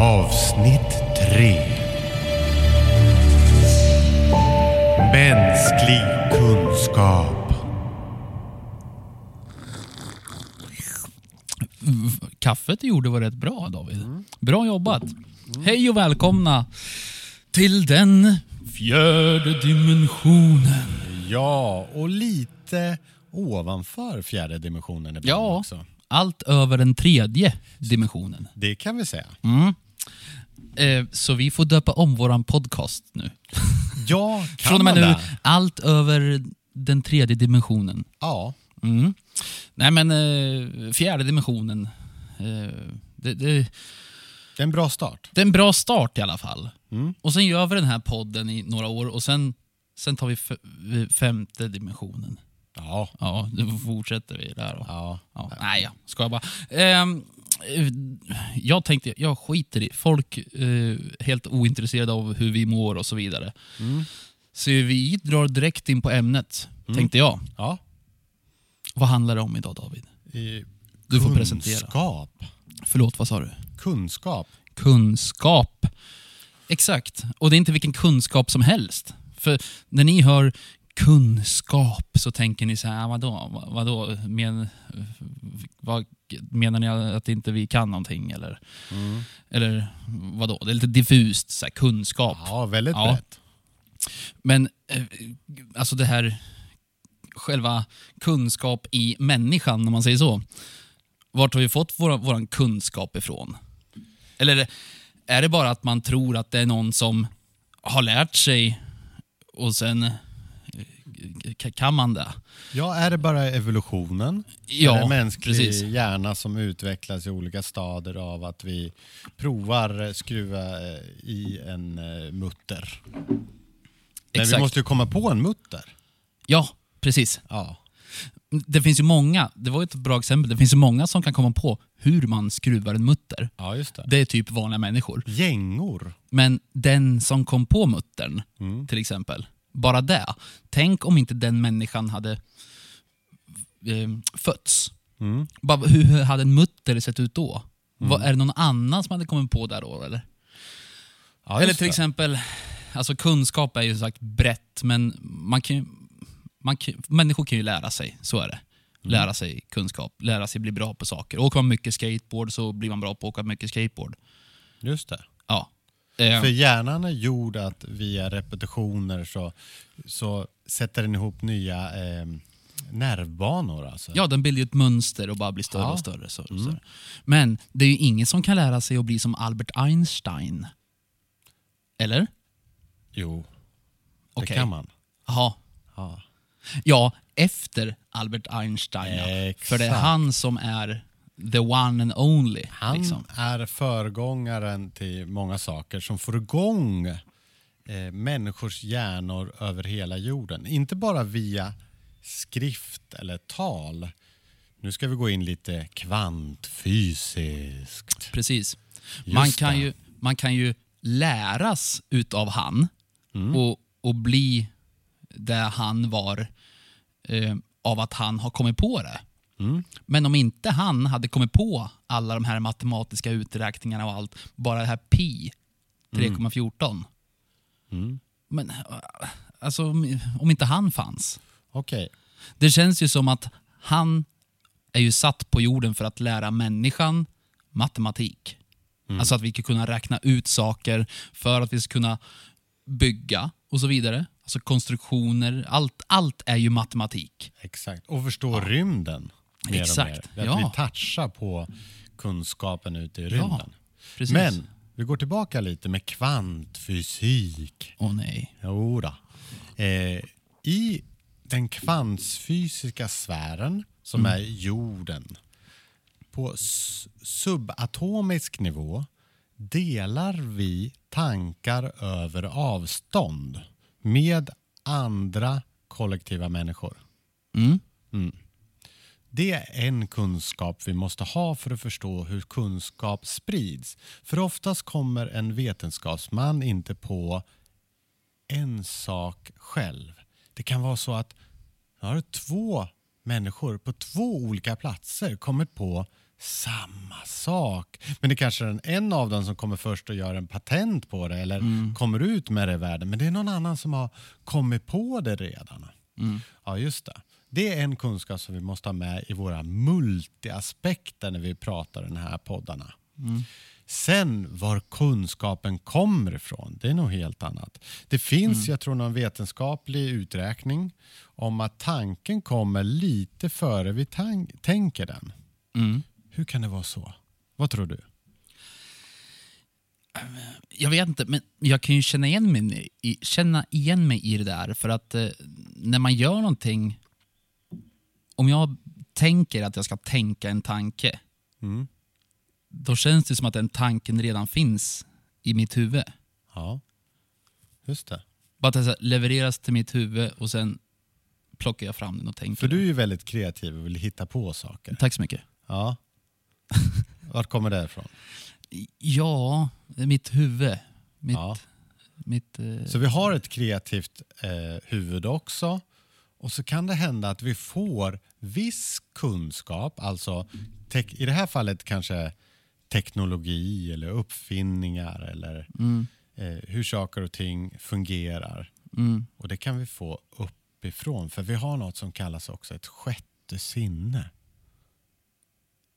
Avsnitt 3 Mänsklig kunskap Kaffet du gjorde var rätt bra David. Bra jobbat. Hej och välkomna till den fjärde dimensionen. Ja, och lite ovanför fjärde dimensionen ibland Ja, också. allt över den tredje dimensionen. Det kan vi säga. Eh, så vi får döpa om våran podcast nu. Ja, kan Från och med nu, allt över den tredje dimensionen. Ja, Mm. Nej men eh, fjärde dimensionen. Eh, det, det, det är en bra start. det är en bra start i alla fall. Mm. Och sen gör vi den här podden i några år och sen, sen tar vi f- femte dimensionen. Ja, Ja, då fortsätter vi där. då. ja. Ja, nej, jag skojar bara. Ehm, eh, jag tänkte, jag skiter i. Folk eh, helt ointresserade av hur vi mår och så vidare. Mm. Så vi drar direkt in på ämnet, tänkte jag. ja. Vad handlar det om idag David? I Du får presentera. Kunskap. Förlåt, vad sa du? Kunskap. Kunskap. Exakt. Och det är inte vilken kunskap som helst. För när ni hör kunskap så tänker ni så här, "Ah, vadå? Vad- Vadå? Men, vad, menar ni att inte vi kan någonting? Eller, eller vadå? Det är lite diffust, så här, kunskap. Ja, väldigt Ja. brett. Men eh, alltså det här själva kunskap i människan, om man säger så. Vart har vi fått vår, våran kunskap ifrån? Eller är det bara att man tror att det är någon som har lärt sig och sen kan man det? Ja, är det bara evolutionen? Ja, är det mänsklig precis. hjärna som utvecklas i olika stadier av att vi provar skruva eh, i en eh, mutter? Men vi måste ju komma på en mutter. Ja, precis. Ja. Det finns ju många, det var ett bra exempel, det finns ju många som kan komma på hur man skruvar en mutter. ja, just det. Det är typ vanliga människor. Gängor. Men den som kom på muttern, Mm. till exempel, bara det. Tänk om inte den människan hade eh, fötts. Mm. Bara, hur hade en mutter sett ut då? Vad, är det någon annan som hade kommit på det då? Eller, Ja, eller till det. exempel, alltså kunskap är ju som sagt brett, men man kan, man kan, människor kan ju lära sig, så är det. Mm. Lära sig kunskap, lära sig bli bra på saker. Åker man mycket skateboard så blir man bra på att åka mycket skateboard. Just det. Ja. Eh, För hjärnan är gjord att via repetitioner så, så sätter den ihop nya eh, nervbanor. Alltså. Ja, den bildar ju ett mönster och bara blir större Ja. och större. Så, så. Men det är ju ingen som kan lära sig att bli som Albert Einstein. Eller? Jo, det Okej. kan man. Jaha. Ja. Ja, efter Albert Einstein. Ja. För det är Exakt. han som är the one and only. Han liksom. är föregångaren till många saker som får igång eh, människors hjärnor över hela jorden. Inte bara via skrift eller tal. Nu ska vi gå in lite kvantfysiskt. Precis. Just Man kan, det. ju, man kan ju läras utav han Mm. och, och bli det han var eh, av att han har kommit på det. Mm. Men om inte han hade kommit på alla de här matematiska uträkningarna och allt, bara det här pi 3,14. Mm. Men äh, alltså, om- inte han fanns. Okej. Det känns ju som att han är ju satt på jorden för att lära människan matematik. Alltså att vi ska kunna räkna ut saker för att vi ska kunna bygga och så vidare. Alltså konstruktioner, allt, allt är ju matematik. Exakt. Och förstå rymden. Mer Exakt, Och mer. Att ja. vi touchar på kunskapen ute i rymden. Precis. Men vi går tillbaka lite med kvantfysik. Åh nej. Jo då. Eh, I den kvantfysiska sfären, som är jorden, på subatomisk nivå delar vi tankar över avstånd med andra kollektiva människor. Mm. Det är en kunskap vi måste ha för att förstå hur kunskap sprids. För oftast kommer en vetenskapsman inte på en sak själv. Det kan vara så att har två människor på två olika platser kommit på samma sak. Men det kanske är en av dem som kommer först och gör en patent på det eller kommer ut med det i världen. Men det är någon annan som har kommit på det redan. Ja, just det. Det är en kunskap som vi måste ha med i våra multiaspekter när vi pratar den här poddarna. Sen var kunskapen kommer ifrån, det är nog helt annat. Det finns, jag tror, någon vetenskaplig uträkning om att tanken kommer lite före vi tänker den. Mm. Hur kan det vara så? Vad tror du? Jag vet inte, men jag kan ju känna igen mig känna igen mig i det där. För att eh, när man gör någonting... Om jag tänker att jag ska tänka en tanke, Mm. då känns det som att den tanken redan finns i mitt huvud. Ja, just det. Bara att det levereras till mitt huvud och sen plockar jag fram den och tänker. För du är ju väldigt kreativ och vill hitta på saker. Tack så mycket. Ja. Vart kommer det ifrån? Ja, mitt huvud. Mitt, Ja. mitt, eh, Så vi har ett kreativt eh, huvud också. Och så kan det hända att vi får viss kunskap, alltså i det här fallet kanske teknologi eller uppfinningar eller mm, eh, hur saker och ting fungerar. mm. Och det kan vi få uppifrån, för vi har något som kallas också ett sjätte sinne.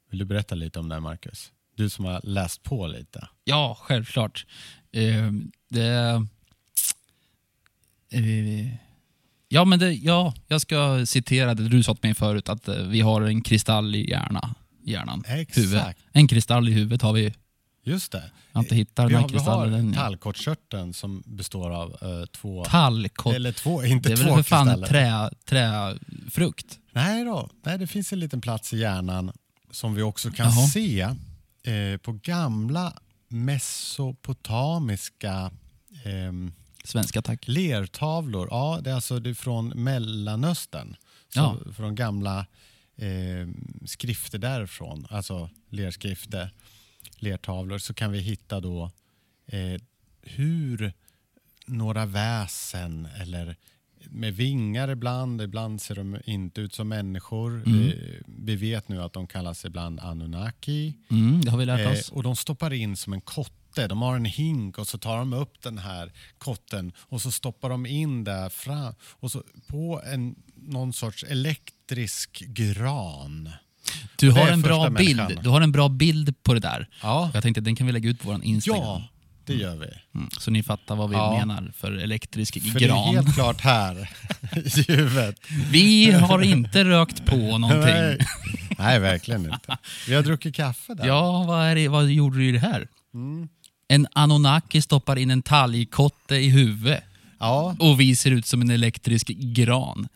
Vill du berätta lite om det, Marcus? Du som har läst på lite. Ja, självklart. Eh, det... Eh, ja, men det, ja, jag ska citera det du sa till mig förut, att eh, vi har en kristall i hjärna, hjärnan. Exakt. Huvud. En kristall i huvudet har vi. Just det. Jag har inte hittat vi den har, här vi har tallkottkörteln som består av eh, två... Tallkott. eller två, inte Det är väl för fan trä, träfrukt? Nej då, Nej, det finns en liten plats i hjärnan som vi också kan Jaha. se eh, på gamla mesopotamiska ehm, Svenska tack. lertavlor. Ja, det är alltså det är från Mellanöstern. Så Ja. Från gamla eh, skrifter därifrån, alltså lerskrifter, lertavlor, så kan vi hitta då eh, hur några väsen eller med vingar ibland, ibland ser de inte ut som människor. Mm. Eh, vi vet nu att de kallas ibland Anunnaki. Mm, det har vi lärt Eh, oss. och de stoppar in som en kotte. De har en hink och så tar de upp den här kotten och så stoppar de in där fram och så på en, någon sorts elektrisk gran. Du har en bra bild. Du har en bra bild på det där. Ja, Jag tänkte den kan vi lägga ut på vår Instagram. ja det gör vi. Mm, så ni fattar vad vi Ja. menar för elektrisk För det är gran. helt klart här i huvudet. Vi har inte rökt på Nej. någonting. Nej, verkligen inte. Vi har druckit kaffe där. Ja, vad, är det, vad gjorde du i det här? Mm. En Anunnaki stoppar in en talgkotte i huvudet Ja, och vi ser ut som en elektrisk gran.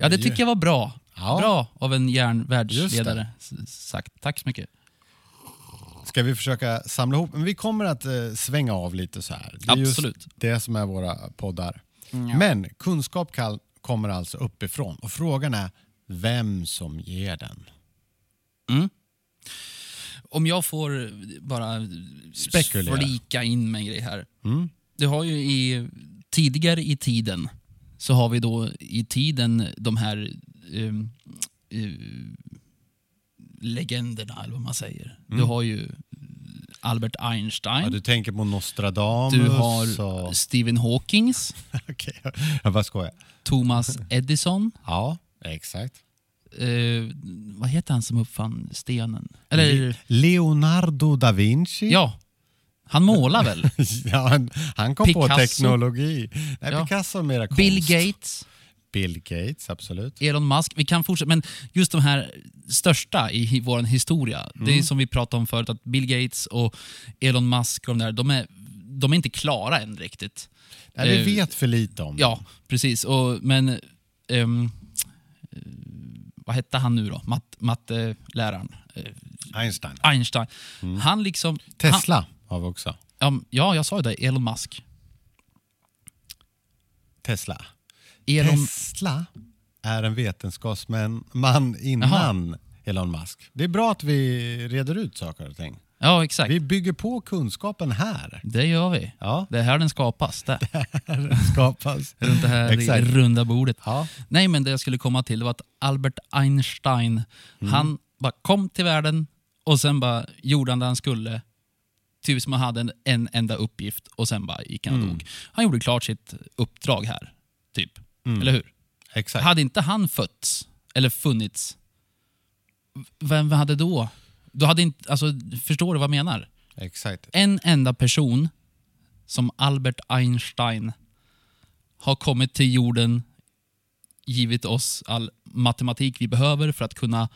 Ja, det tycker jag var bra. Ja. Bra av en järnvärldsledare sagt. Tack så mycket. Ska vi försöka samla ihop? Men vi kommer att eh, svänga av lite så här. Det är Absolut. just det som är våra poddar. Men kunskap kall- kommer alltså uppifrån och frågan är vem som ger den. Mm. Om jag får bara Spekulera. flika in med en grej här. Mm. Det har ju i, tidigare i tiden så har vi då i tiden de här ehm, eh, legenderna, eller vad man säger. Du har ju Albert Einstein, Ja, du tänker på Nostradamus du har och... Stephen Hawkings, Okej, jag bara skojar. Thomas Edison. Ja, exakt. Eh, vad heter han som uppfann stenen? Eller, Leonardo da Vinci. ja, han målar väl? Ja, han, han kom på Picasso. teknologi. Nej, Ja. Picasso mera konst. Bill Gates. Bill Gates, absolut. Elon Musk. Vi kan fortsätta, men just de här största i vår historia. Det Mm. är som vi pratade om förut, att Bill Gates och Elon Musk och de där, de är, de är inte klara än riktigt. Nej, vi Eh, vet för lite om Ja, precis. Och, men eh, vad hette han nu då? Matt, matteläraren? Eh, Einstein. Einstein. Mm. Han liksom... Tesla har vi också. Han, ja, jag sa ju det. Elon Musk. Tesla. Elon, Tesla är en vetenskapsman man innan Elon Musk. Det är bra att vi reder ut saker och ting. Ja, exakt. Vi bygger på kunskapen här. Det gör vi. Ja, Det är här den skapas. Där. skapas. Runt det här Exakt. runda bordet. Ja. Nej, men det jag skulle komma till var att Albert Einstein, Mm. han bara kom till världen Och sen bara gjorde han det han skulle. Typ som han hade en, en enda uppgift och sen bara gick han och Mm. dog. Han gjorde klart sitt uppdrag här. Typ. Mm. Eller hur? Exakt. Hade inte han fötts, eller funnits, vem hade då? Då hade inte, alltså, förstår du vad jag menar? Exakt. En enda person som Albert Einstein har kommit till jorden, givit oss all matematik vi behöver för att kunna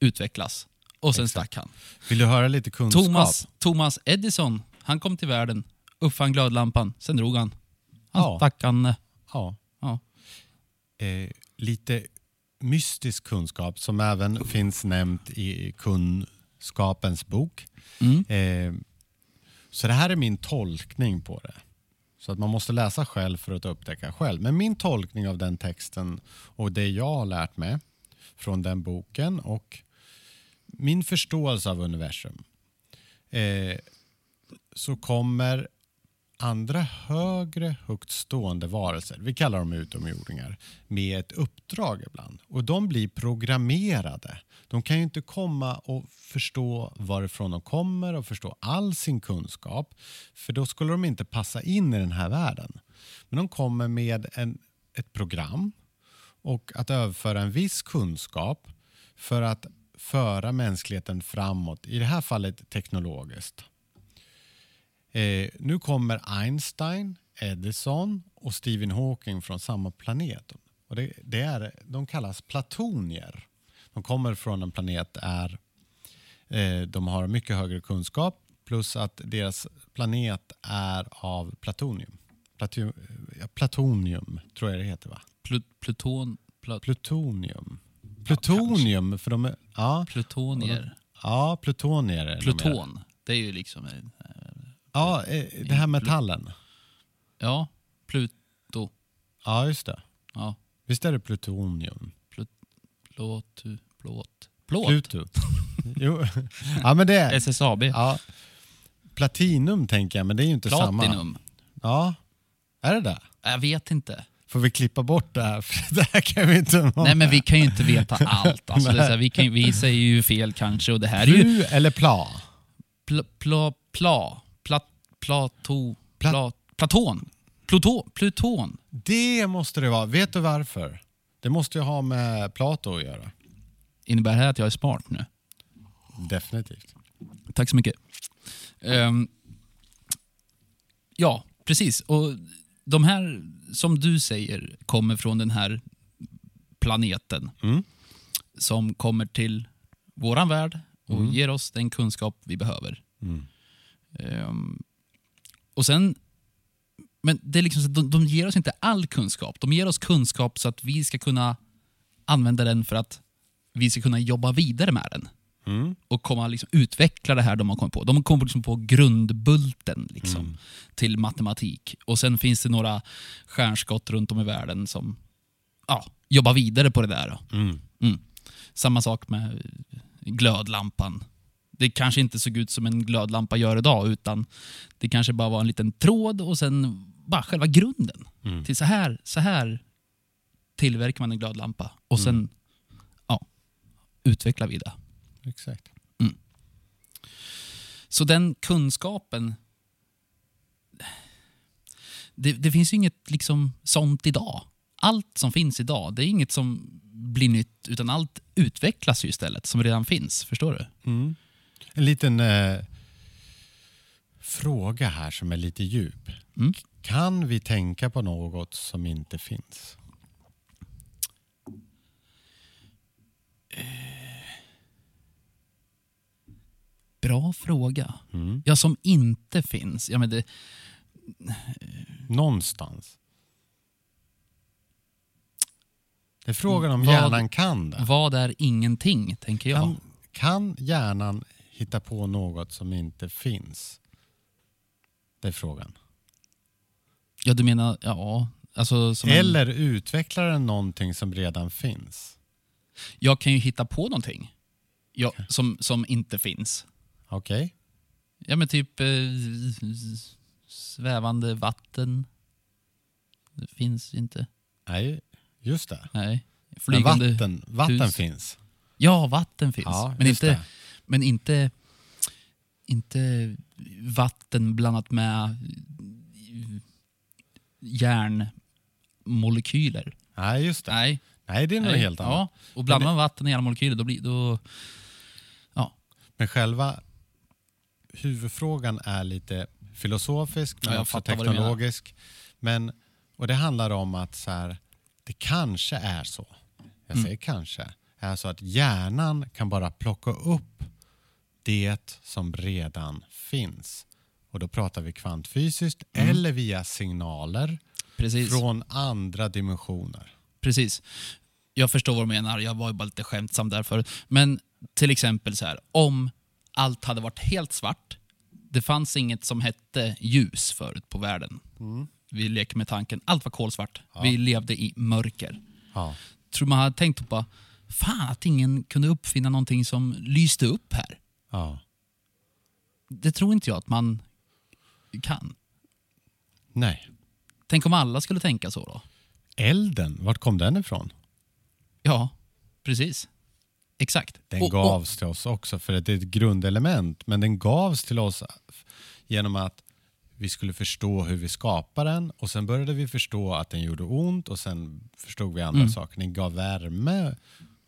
utvecklas. Och sen Exakt. stack han. Vill du höra lite kunskap? Thomas, Thomas Edison, han kom till världen, uppfann glödlampan, sen drog han. Han Ja. stack han. Ja. Ja. Eh, lite mystisk kunskap som även finns nämnt i Kunskapens bok. Mm. Eh, så det här är min tolkning på det. Så att man måste läsa själv för att upptäcka själv. Men min tolkning av den texten och det jag har lärt mig från den boken och min förståelse av universum. Eh, så kommer andra högre högt stående varelser, vi kallar dem utomjordingar, med ett uppdrag ibland. Och de blir programmerade. De kan ju inte komma och förstå varifrån de kommer och förstå all sin kunskap, för då skulle de inte passa in i den här världen. Men de kommer med en, ett program och att överföra en viss kunskap för att föra mänskligheten framåt, i det här fallet teknologiskt. Eh, nu kommer Einstein, Edison och Stephen Hawking från samma planet. Och det, det är, de kallas platonier. De kommer från en planet där eh, de har mycket högre kunskap plus att deras planet är av platonium. Platu, ja, platonium tror jag det heter va? Plut, pluton, plut, Plutonium. Plutonium, för de är... Ja, plutonier. ja plutonier. Pluton, det är ju liksom... en- Ja, eh, det här metallen. Ja, Pluto. Ja, just det. Ja, Visst är det plutonium? plåt, plåt. Plåt? Pluto. jo. Ja, men det är... SSAB. Ja. Platinum tänker jag, men det är ju inte samma. Platinum. Ja. Är det det? Jag vet inte. Får vi klippa bort det här? För det här kan vi inte ha Nej men vi kan ju inte veta allt. Alltså, det är så här, vi, kan, vi säger ju fel kanske och det här är ju Plu eller pla? pl, pla, pla, plato, Pla- pla, platon. Pluto, Pluton. Det måste det vara. Vet du varför? Det måste ju ha med Plato att göra. Innebär det här att jag är smart nu? Definitivt. Tack så mycket. Ehm, ja, precis. Och de här, som du säger, kommer från den här planeten Mm. som kommer till våran värld och ger oss den kunskap vi behöver. Mm. Ehm, och sen, men det är liksom så de, de ger oss inte all kunskap. De ger oss kunskap så att vi ska kunna använda den för att vi ska kunna jobba vidare med den Mm. och komma liksom utveckla det här de har kommit på. De kommit liksom på grundbulten liksom, till matematik. Och sen finns det några stjärnskott runt om i världen som ja, jobbar vidare på det där. Mm. Mm. Samma sak med glödlampan. Det kanske inte såg ut som en glödlampa gör idag, utan det kanske bara var en liten tråd och sen bara själva grunden. Mm. Till så här, så här tillverkar man en glödlampa och sen ja, utvecklar vi det. Exakt. Så den kunskapen... Det, det finns ju inget liksom sånt idag. Allt som finns idag, det är inget som blir nytt, utan allt utvecklas ju istället, som redan finns. Förstår du? Mm. En liten eh, fråga här som är lite djup. Mm. Kan vi tänka på något som inte finns? Bra fråga. Mm. Ja, som inte finns. Ja, men det, Någonstans. Det är frågan om Vad- hjärnan kan det. vad är ingenting, tänker jag. Kan, kan hjärnan hitta på något som inte finns? Det är frågan. Ja, du menar... Ja, alltså som en, Eller utvecklar den någonting som redan finns? Jag kan ju hitta på någonting ja, som, som inte finns. Okej? Ja, men typ eh, svävande vatten. Det finns inte. Nej, just det. Nej. Men Flygande vatten, vatten hus. finns. Ja, vatten finns. Ja, men inte, det. Men inte, inte vatten blandat med järnmolekyler. Nej, just det. Nej. Nej, det är något Nej. helt annat. Ja, och blandar man vatten och järnmolekyler då blir då... Ja, Men själva huvudfrågan är lite filosofisk men Ja, jag också teknologisk. Men, och det handlar om att så här, det kanske är så, jag Mm. säger kanske, är så att hjärnan kan bara plocka upp det som redan finns. Och då pratar vi kvantfysiskt eller via signaler Mm. precis. från andra dimensioner. Precis. Jag förstår vad du menar. Jag var ju bara lite skämtsam där förut. Men till exempel så här, om allt hade varit helt svart. Det fanns inget som hette ljus förut på världen. Vi leker med tanken, allt var kolsvart. Vi levde i mörker. Ja. Tror man hade tänkt på, fan att ingen kunde uppfinna någonting som lyste upp här. Ja. Det tror inte jag att man kan. Nej. Tänk om alla skulle tänka så då? Elden, vart kom den ifrån? Ja, precis. Exakt. Den Och- och- gavs till oss också för det är ett grundelement. Men den gavs till oss genom att vi skulle förstå hur vi skapar den och sen började vi förstå att den gjorde ont och sen förstod vi andra Mm. saker. Den gav värme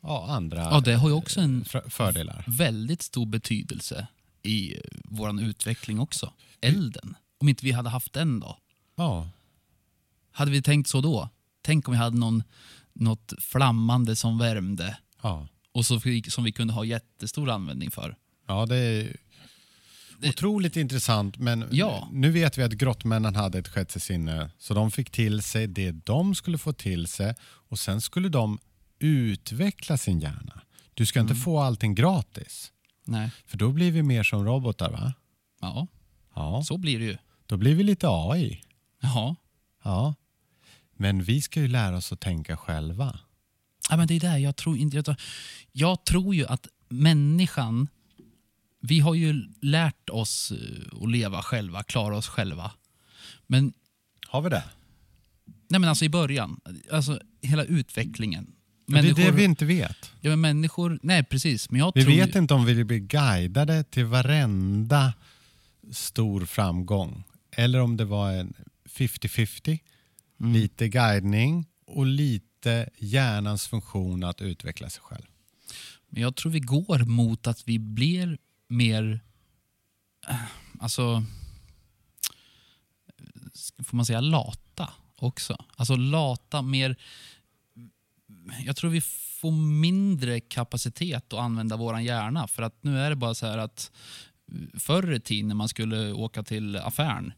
och andra Ja, det har ju också en för- fördelar. väldigt stor betydelse i vår utveckling också. Elden. Om inte vi hade haft den då? Ja, Hade vi tänkt så då? Tänk om vi hade någon, något flammande som värmde ja. och så som vi kunde ha jättestor användning för. ja det är otroligt intressant men Ja. nu vet vi att grottmännen hade ett sjätte sinne så de fick till sig det de skulle få till sig och sen skulle de utveckla sin hjärna. Du ska inte Mm. få allting gratis. Nej. För då blir vi mer som robotar va? Ja, Ja, så blir det ju. då blir vi lite AI. Ja. Ja. Men vi ska ju lära oss att tänka själva. Ja, men det är det. Jag tror, inte, jag, tror, jag tror ju att människan... Vi har ju lärt oss eh, att leva själva, klara oss själva. Men, Har vi det? nej men alltså i början, alltså hela utvecklingen. Men det är det vi inte vet. Ja, men människor... Nej, precis. Men jag Vi tror vet ju, inte om vi blir guidade till varenda stor framgång. Eller om det var en 50-50. Mm. Lite guidning och lite hjärnans funktion att utveckla sig själv. men jag tror vi går mot att vi blir mer... eh, Alltså... Får man säga lata också? Alltså lata, mer... Jag tror vi får mindre kapacitet att använda våran hjärna. För att nu är det bara så här att förr i tiden när man skulle åka till affären,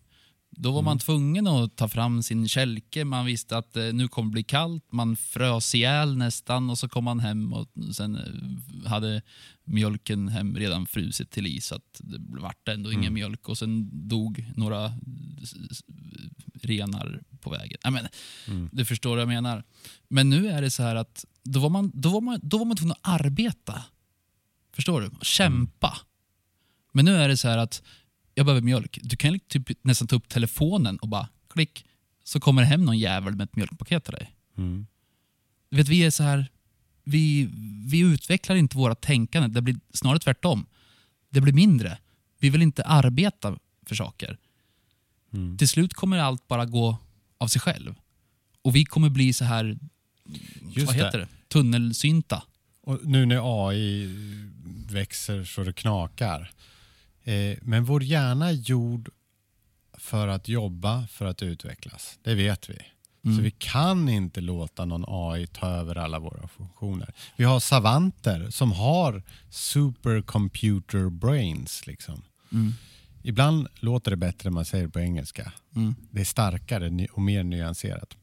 då var man tvungen att ta fram sin kälke. Man visste att eh, nu kommer det bli kallt. Man frös ihjäl nästan och så kom man hem och sen eh, hade mjölken hem redan frusit till is. Så att det vart ändå ingen mjölk och sen dog några renar på vägen. Ja, men, Du förstår vad jag menar. Men nu är det så här att då var man, då var man, då var man tvungen att arbeta. Förstår du? Kämpa. Men nu är det så här att jag behöver mjölk. Du kan typ nästan ta upp telefonen och bara klick, så kommer det hem någon jävel med ett mjölkpaket till dig. Mm. Du vet, vi är så här, vi, vi utvecklar inte våra tänkande, det blir snarare tvärtom. Det blir mindre. Vi vill inte arbeta för saker. Mm. Till slut kommer allt bara gå av sig själv. Och vi kommer bli så här, Just vad heter det, tunnelsynta. Och nu när AI växer så det knakar. Eh, men vår hjärna är gjord för att jobba, för att utvecklas. Det vet vi. Så Mm. vi kan inte låta någon AI ta över alla våra funktioner. Vi har savanter som har supercomputer brains. Liksom. Mm. Ibland låter det bättre än man säger det på engelska. Mm. Det är starkare och mer nyanserat.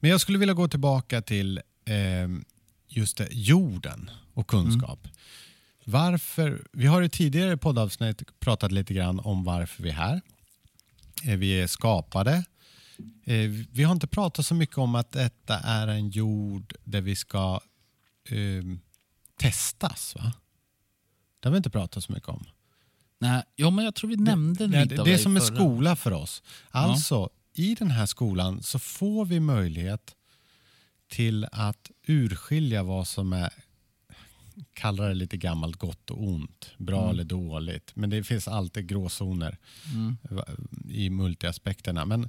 Men jag skulle vilja gå tillbaka till eh, just det, jorden och kunskap. Varför, vi har i tidigare poddavsnitt pratat lite grann om varför vi är här. Eh, vi är skapade. Eh, vi har inte pratat så mycket om att detta är en jord där vi ska eh, testas. Va? Det har vi inte pratat så mycket om. Nej, jo, men jag tror vi nämnde det, lite det, av det är som en förra. skola för oss. Alltså, i den här skolan så får vi möjlighet till att urskilja vad som är kalla det lite gammalt gott och ont, bra Mm. eller dåligt. Men det finns alltid gråzoner Mm. i multiaspekterna. Men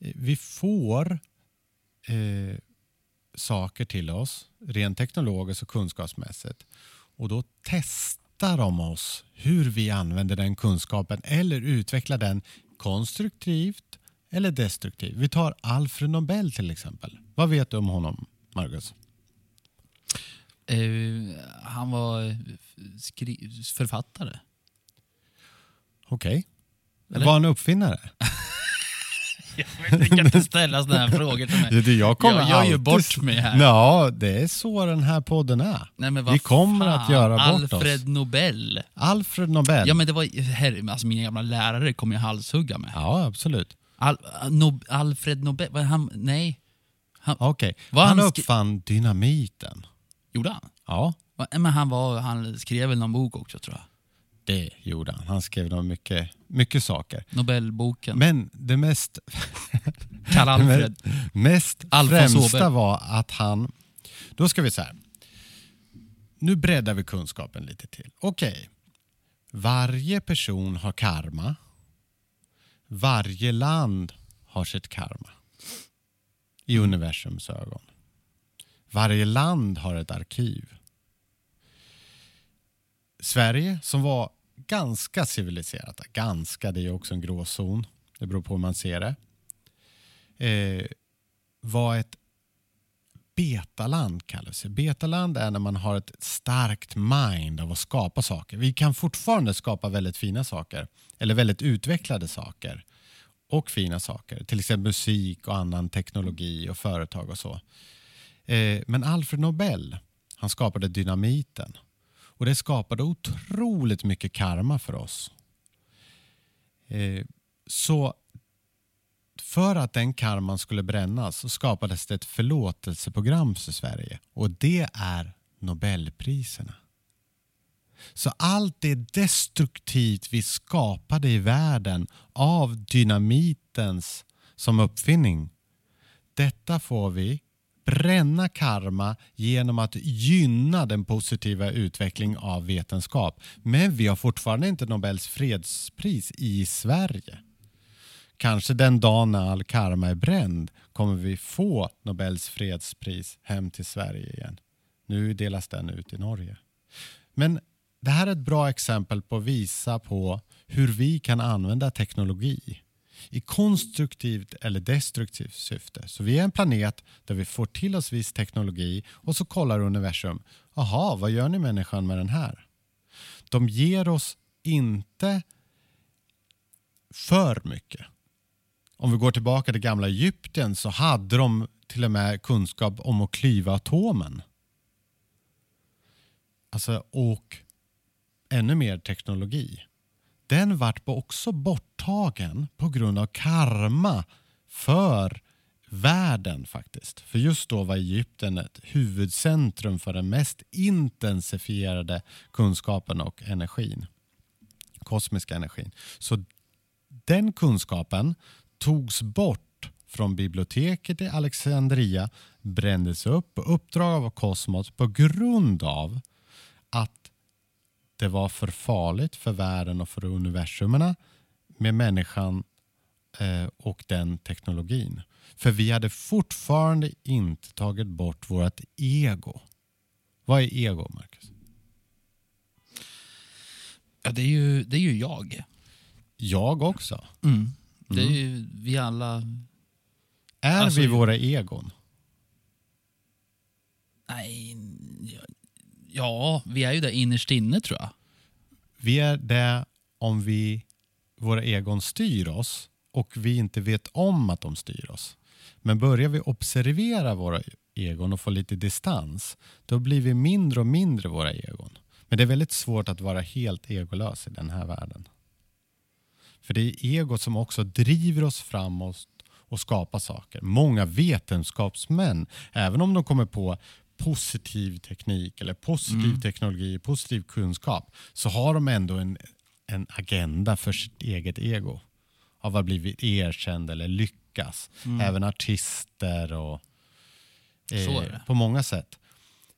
eh, vi får eh, saker till oss rent teknologiskt och kunskapsmässigt och då testar de oss hur vi använder den kunskapen eller utvecklar den konstruktivt eller destruktivt. Vi tar Alfred Nobel till exempel. Vad vet du om honom, Marcus? Eh, han var eh, skri- författare. Okej. Eller? Var han uppfinnare? Du kan inte ställa sådana här frågor till mig. Jag kommer Jag gör ju bort mig här. Ja, det är så den här podden är. Nej, men vad Vi kommer fan, att göra bort Alfred oss. Nobel. Alfred Nobel. Ja men det var, herre, alltså mina gamla lärare kommer ju halshugga mig. Ja, absolut. Al, Nob, Alfred Nobel, vad han, nej. Okej. Vad Han han uppfann dynamiten. Gjorde han? Ja, Men han, var, han skrev väl någon bok också tror jag. det gjorde han. Han skrev nog mycket, mycket saker. Nobelboken. Men det mest, Karl Alfred. mest Alfons främsta Åberg. var att han... Då ska vi så här. Nu breddar vi kunskapen lite till. Okej. Varje person har karma. Varje land har sitt karma. I universums ögon. Varje land har ett arkiv. Sverige som var ganska civiliserat, ganska det är också en gråzon, det beror på hur man ser det, eh, var ett betaland kallas det. Betaland är när man har ett starkt mind av att skapa saker. Vi kan fortfarande skapa väldigt fina saker, eller väldigt utvecklade saker och fina saker, till exempel musik och annan teknologi och företag och så. Eh, men Alfred Nobel, han skapade dynamiten. Och det skapade otroligt mycket karma för oss. Eh, så för att den karman skulle brännas så skapades det ett förlåtelseprogram för Sverige. Och det är Nobelpriserna. Så allt det destruktivt vi skapade i världen av dynamitens som uppfinning. Detta får vi bränna karma genom att gynna den positiva utveckling av vetenskap. Men vi har fortfarande inte Nobels fredspris i Sverige. Kanske den dagen när all karma är bränd kommer vi få Nobels fredspris hem till Sverige igen. Nu delas den ut i Norge. Men det här är ett bra exempel på att visa på hur vi kan använda teknologi i konstruktivt eller destruktivt syfte. Så vi är en planet där vi får till oss viss teknologi och så kollar universum. Jaha, vad gör ni människan med den här? De ger oss inte för mycket. Om vi går tillbaka till gamla Egypten så hade de till och med kunskap om att klyva atomen. Alltså, och ännu mer teknologi. Den vart också bort borttagen på grund av karma för världen faktiskt. För just då var Egypten ett huvudcentrum för den mest intensifierade kunskapen och energin. Kosmiska energin. Så den kunskapen togs bort från biblioteket i Alexandria, brändes upp på uppdrag av Kosmos på grund av att det var för farligt för världen och för universumerna med människan eh, och den teknologin. För vi hade fortfarande inte tagit bort vårt ego. Vad är ego, Marcus? Ja, det är ju, det är ju jag. Jag också. Mm. Det är ju vi alla... Är Alltså, vi våra egon? Nej, ja, vi är ju där innerst inne tror jag. Vi är det om vi, våra egon styr oss och vi inte vet om att de styr oss. Men börjar vi observera våra egon och få lite distans, då blir vi mindre och mindre våra egon. Men det är väldigt svårt att vara helt egolös i den här världen. För det är egot som också driver oss framåt och skapar saker. Många vetenskapsmän, även om de kommer på positiv teknik eller positiv teknologi, positiv kunskap, så har de ändå en, en agenda för sitt eget ego. Av att bli erkänd eller lyckas. Även artister och eh, på många sätt.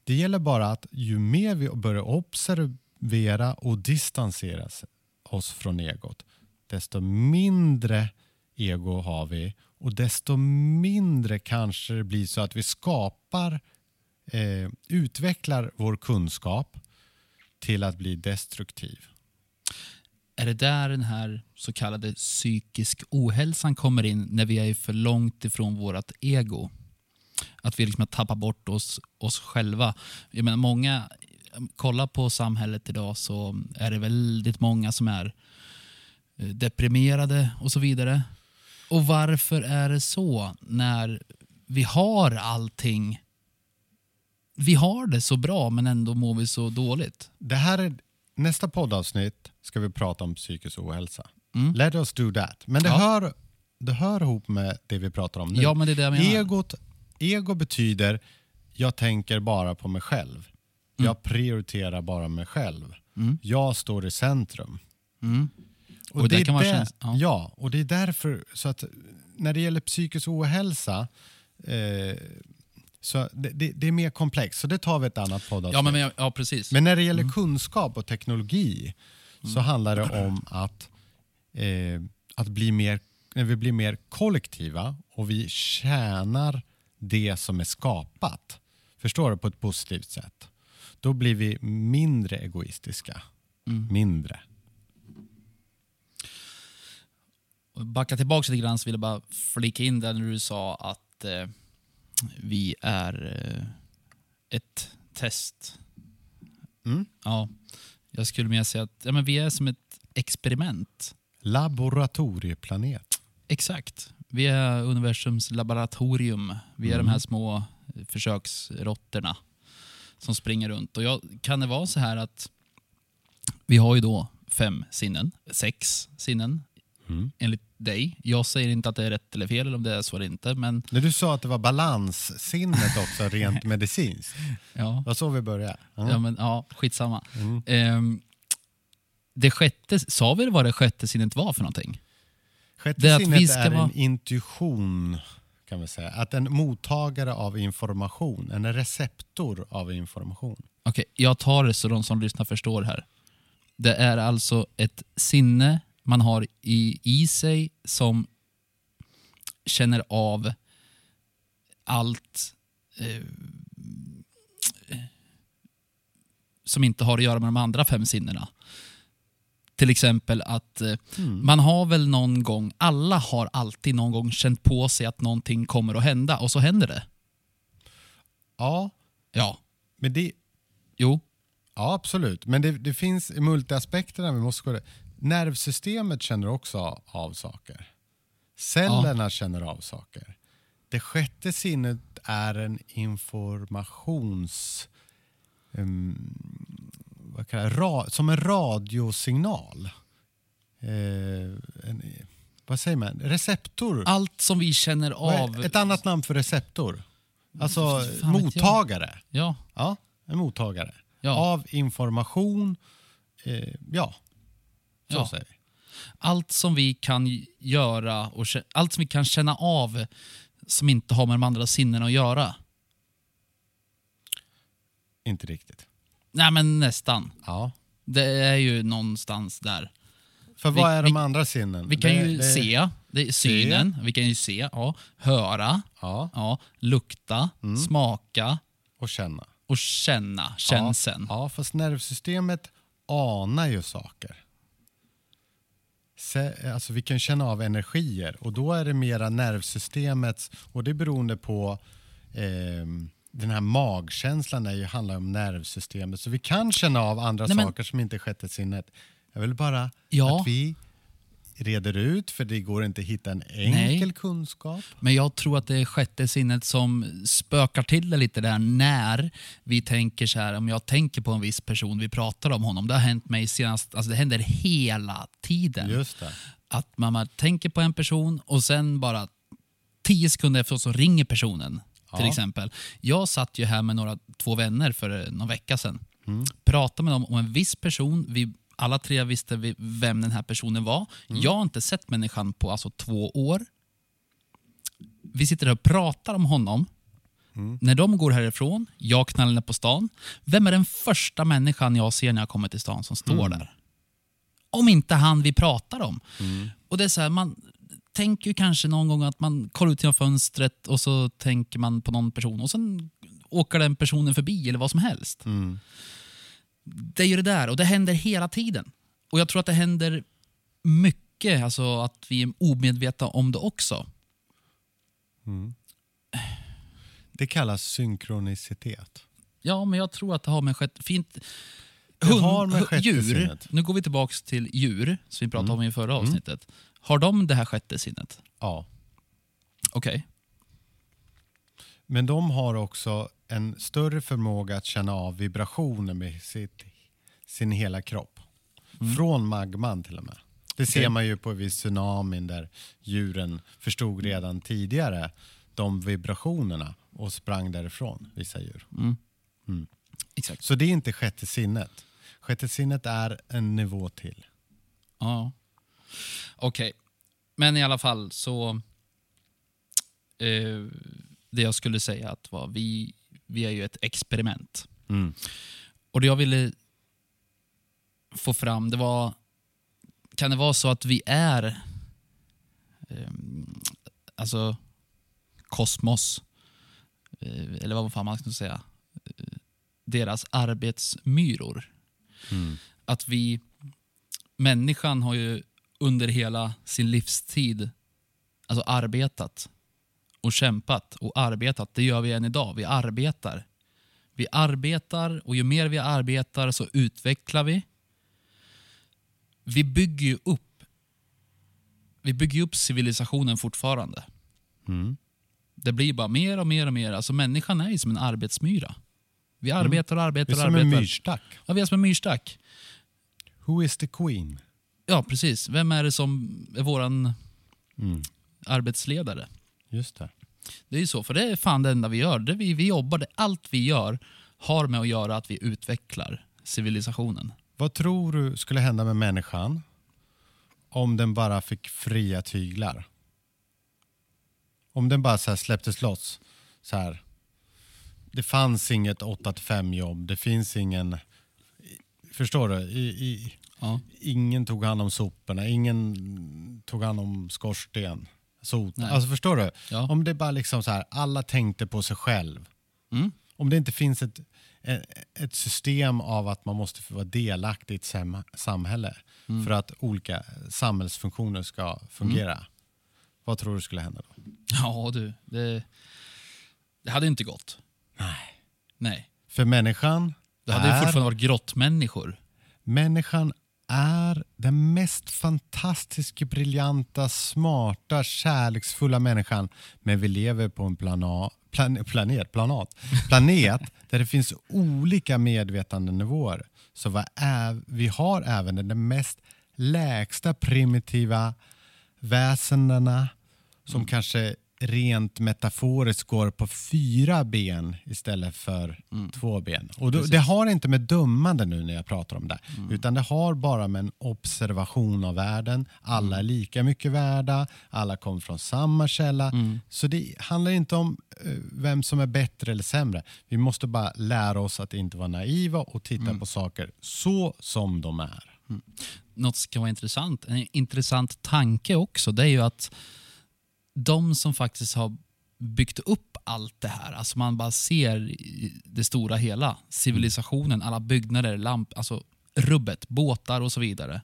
Det gäller bara att ju mer vi börjar observera och distansera oss från egot, desto mindre ego har vi och desto mindre kanske det blir så att vi skapar, eh, utvecklar vår kunskap till att bli destruktiv. Är det där den här så kallade psykisk ohälsan kommer in när vi är för långt ifrån vårt ego? Att vi liksom har tappat bort oss, oss själva. Jag menar, många, kolla på samhället idag så är det väldigt många som är eh, deprimerade och så vidare. Och varför är det så när vi har allting? Vi har det så bra men ändå mår vi så dåligt. Det här är, nästa poddavsnitt ska vi prata om psykisk ohälsa. Mm. Let us do that. Men det, Ja. hör, det hör ihop med det vi pratar om nu. Ja, men det är det jag menar. Egot, ego betyder jag tänker bara på mig själv. Jag prioriterar bara mig själv. Mm. Jag står i centrum. Mm. Och det är kan vara där- käns- ja. ja, och det är därför så att när det gäller psykisk ohälsa eh, så det, det, det är mer komplext, så det tar vi ett annat poddavsnitt. Ja, men, men, ja, precis. Men när det gäller Mm. kunskap och teknologi så handlar det om att, eh, att bli mer, när vi blir mer kollektiva och vi tjänar det som är skapat, förstår du, på ett positivt sätt. Då blir vi mindre egoistiska. Mm. Mindre. Backa tillbaka lite grann så vill jag bara flika in där när du sa att eh, vi är eh, ett test. Mm. Ja, jag skulle mer säga att ja, men vi är som ett experiment. Laboratorieplanet. Exakt. Vi är universums laboratorium. Vi är Mm. de här små försöksråttorna som springer runt. Och jag, kan det vara så här att vi har ju då fem sinnen, sex sinnen Mm. enligt dig. Jag säger inte att det är rätt eller fel eller om det är så eller inte, men När du sa att det var balanssinnet också rent medicinskt. ja. Det var så vi började. Ja. Ja, men, ja skitsamma. Mm. Ehm, det sjätte, sa vi vad det sjätte sinnet var för någonting? Sjätte Det är sinnet är vara- en intuition, kan vi säga. Att en mottagare av information, en receptor av information. Okej, jag tar det så de som lyssnar förstår här. Det är alltså ett sinne man har i, i sig som känner av allt eh, som inte har att göra med de andra fem sinnena. Till exempel att eh, man har väl någon gång, alla har alltid någon gång känt på sig att någonting kommer att hända och så händer det. Ja, Ja, men det, jo, ja absolut. Men det, det finns multiaspekterna vi måste gå Nervsystemet känner också av saker. Cellerna känner av saker. Det sjätte sinnet är en informations... Um, vad kallar jag, ra, som en radiosignal. Eh, en, vad säger man? Receptor. allt som vi känner av. Ett annat namn för receptor. Alltså Fan vet jag. mottagare. Ja, Ja, en mottagare. Ja. Av information. Eh, ja, så Ja. säger vi. allt som vi kan göra och allt som vi kan känna av som inte har med de andra sinnena att göra. Inte riktigt. Nej, men nästan. Ja. Det är ju någonstans där. För Vi- vad är de andra sinnen? Vi kan Det- ju det- se, det är synen, vi kan ju se, ja, höra, Ja, ja, lukta, Mm. smaka och känna. och känna, känseln. Ja, ja, fast nervsystemet anar ju saker. Alltså vi kan känna av energier och då är det mera nervsystemets, och det är beroende på ehm, den här magkänslan är ju, handlar om nervsystemet. Så vi kan känna av andra Nej, men- saker som inte är sjätte sinnet. Jag vill bara Ja. att vi reder ut, för det går inte att hitta en enkel Nej. kunskap. Men jag tror att det är sjätte sinnet som spökar till det lite där när vi tänker så här, om jag tänker på en viss person, vi pratar om honom, det har hänt mig senast, alltså det händer hela tiden. Just det. Att man tänker på en person och sen bara tio sekunder efter så ringer personen. Till Ja. exempel. Jag satt ju här med några, två vänner för någon vecka sedan. Mm. Pratade med dem om en viss person. Vi alla tre visste vi vem den här personen var. Mm. Jag har inte sett människan på alltså två år. Vi sitter och pratar om honom. När de går härifrån, jag knallar ner på stan. Vem är den första människan jag ser när jag kommer till stan som står där? Om inte han vi pratar om. Och det är så här, man tänker ju kanske någon gång att man kollar ut genom fönstret och så tänker man på någon person och sen åker den personen förbi eller vad som helst. Mm. Det är ju det där och det händer hela tiden. Och jag tror att det händer mycket, alltså att vi är omedvetna om det också. Det kallas synkronicitet. Ja, men jag tror att det har med sjätte... Fint... Det har med hu- sjätte djur, sinnet. nu går vi tillbaka till djur, som vi pratade Mm. om i förra avsnittet. Har de det här sjätte sinnet? Ja. Okej. Men de har också en större förmåga att känna av vibrationer med sitt, sin hela kropp. Från magman till och med. Det ser man ju på vid tsunamin där djuren förstod redan tidigare de vibrationerna och sprang därifrån, vissa djur. Exakt. Så det är inte sjätte sinnet. Sjätte sinnet är en nivå till. Ja. Okej. Men i alla fall så... Eh, det jag skulle säga att var, vi, vi är ju ett experiment. Mm. Och det jag ville få fram, det var... Kan det vara så att vi är... ehm, alltså kosmos, eh, eller vad fan man ska säga, eh, deras arbetsmyror. Mm. Att vi, människan har ju under hela sin livstid alltså arbetat och kämpat och arbetat. Det gör vi än idag. Vi arbetar. Vi arbetar och ju mer vi arbetar så utvecklar vi. Vi bygger ju upp vi bygger upp civilisationen fortfarande. Mm. Det blir bara mer och mer och mer. Alltså människan är ju som en arbetsmyra. Vi arbetar och Det arbetar är och som arbetar. en myrstack. Ja, vi är som en myrstack. Who is the queen? Ja, precis. Vem är det som är våran Mm. arbetsledare? Just det. Det är ju så, för det är fan det enda vi gör. Det vi, vi jobbar, det, allt vi gör har med att göra att vi utvecklar civilisationen. Vad tror du skulle hända med människan om den bara fick fria tyglar? Om den bara så släpptes loss. Så här. Det fanns inget 8-5 jobb. Det finns ingen... Förstår du? I, i, Ja. ingen tog hand om soporna. Ingen tog hand om skorsten. Sot. Nej. Alltså förstår du? Ja. Om det bara liksom så här, alla tänkte på sig själv. Mm. Om det inte finns ett, e- ett system av att man måste vara delaktig i ett sam- samhälle Mm. för att olika samhällsfunktioner ska fungera. Vad tror du skulle hända då? Ja du, det, det hade inte gått. Nej. Nej. För människan Det hade ju är, fortfarande varit grottmänniskor. människan är den mest fantastiska, briljanta, smarta, kärleksfulla människan. Men vi lever på en plana, plan, planet, planat, planet där det finns olika medvetandenivåer. Så vad är, vi har även den mest lägsta primitiva väsendena som kanske rent metaforiskt går på fyra ben istället för två ben. Och då, det har inte med dömande nu när jag pratar om det, utan det har bara med en observation av världen. Alla är lika mycket värda, alla kommer från samma källa. Så det handlar inte om eh, vem som är bättre eller sämre. Vi måste bara lära oss att inte vara naiva och titta på saker så som de är. Något som kan vara intressant, en intressant tanke också, det är ju att de som faktiskt har byggt upp allt det här, alltså man bara ser det stora hela, civilisationen, alla byggnader, lamp, alltså rubbet, båtar och så vidare.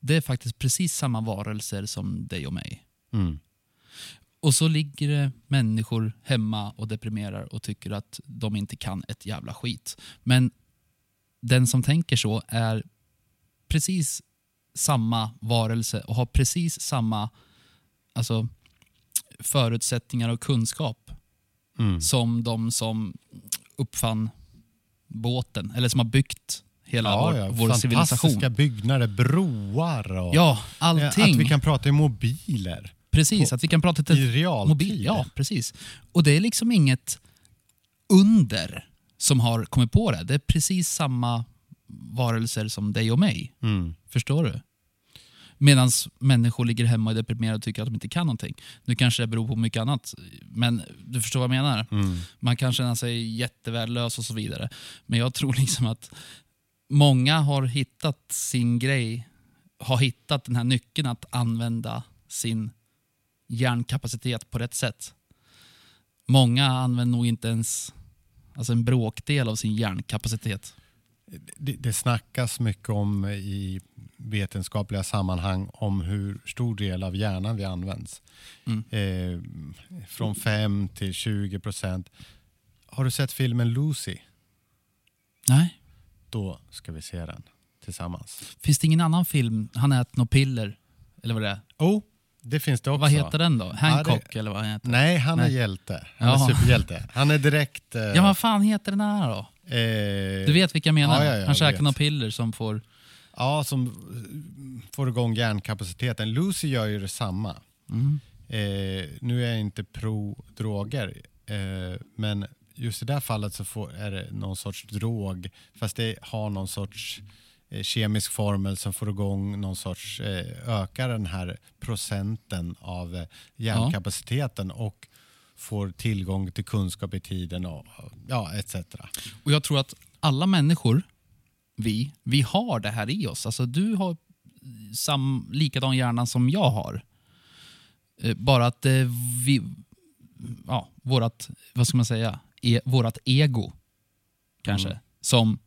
Det är faktiskt precis samma varelser som dig och mig. Mm. Och så ligger det människor hemma och deprimerar och tycker att de inte kan ett jävla skit. Men den som tänker så är precis samma varelse och har precis samma alltså, förutsättningar och kunskap Mm. som de som uppfann båten, eller som har byggt hela Ja, vår, ja. vår Fantastiska civilisation. byggnader, broar och Ja, allting. att vi kan prata i mobiler. Precis, att vi kan prata I mobil. Ja, precis. Och det är liksom inget under som har kommit på det. Det är precis samma varelser som dig och mig. Mm. Förstår du? Medan människor ligger hemma och är deprimerade och tycker att de inte kan någonting. Nu kanske det beror på mycket annat, men du förstår vad jag menar. Man kan känna sig jättevärdelös och så vidare. Men jag tror liksom att många har hittat sin grej, har hittat den här nyckeln att använda sin hjärnkapacitet på rätt sätt. Många använder nog inte ens alltså en bråkdel av sin hjärnkapacitet. Det, det snackas mycket om i vetenskapliga sammanhang om hur stor del av hjärnan vi används. Mm. Eh, från 5 till 20 procent. Har du sett filmen Lucy? Nej. Då ska vi se den tillsammans. Finns det ingen annan film, han äter något piller, eller vad det är? Oh, det finns det också. Vad heter den då? Hancock eller vad heter Nej, han är Nej. hjälte. Han Jaha. är superhjälte. Han är direkt... Eh, Ja, vad fan heter den här då? Eh, Du vet vilka jag menar? ja, ja, ja, han käkar något piller som får... Ja, som får igång hjärnkapaciteten. Lucy gör ju detsamma. Mm. Eh, nu är jag inte pro droger, eh, men just i det här fallet så får, är det någon sorts drog, fast det har någon sorts eh, kemisk formel som får igång någon sorts, eh, ökar den här procenten av eh, hjärnkapaciteten och får tillgång till kunskap i tiden och ja, etc. Och jag tror att alla människor, vi, vi har det här i oss. Alltså du har sam, likadan hjärna som jag har. Eh, Bara att eh, vi, ja, vårat, vad ska man säga, e, vårat ego kanske, Mm. som,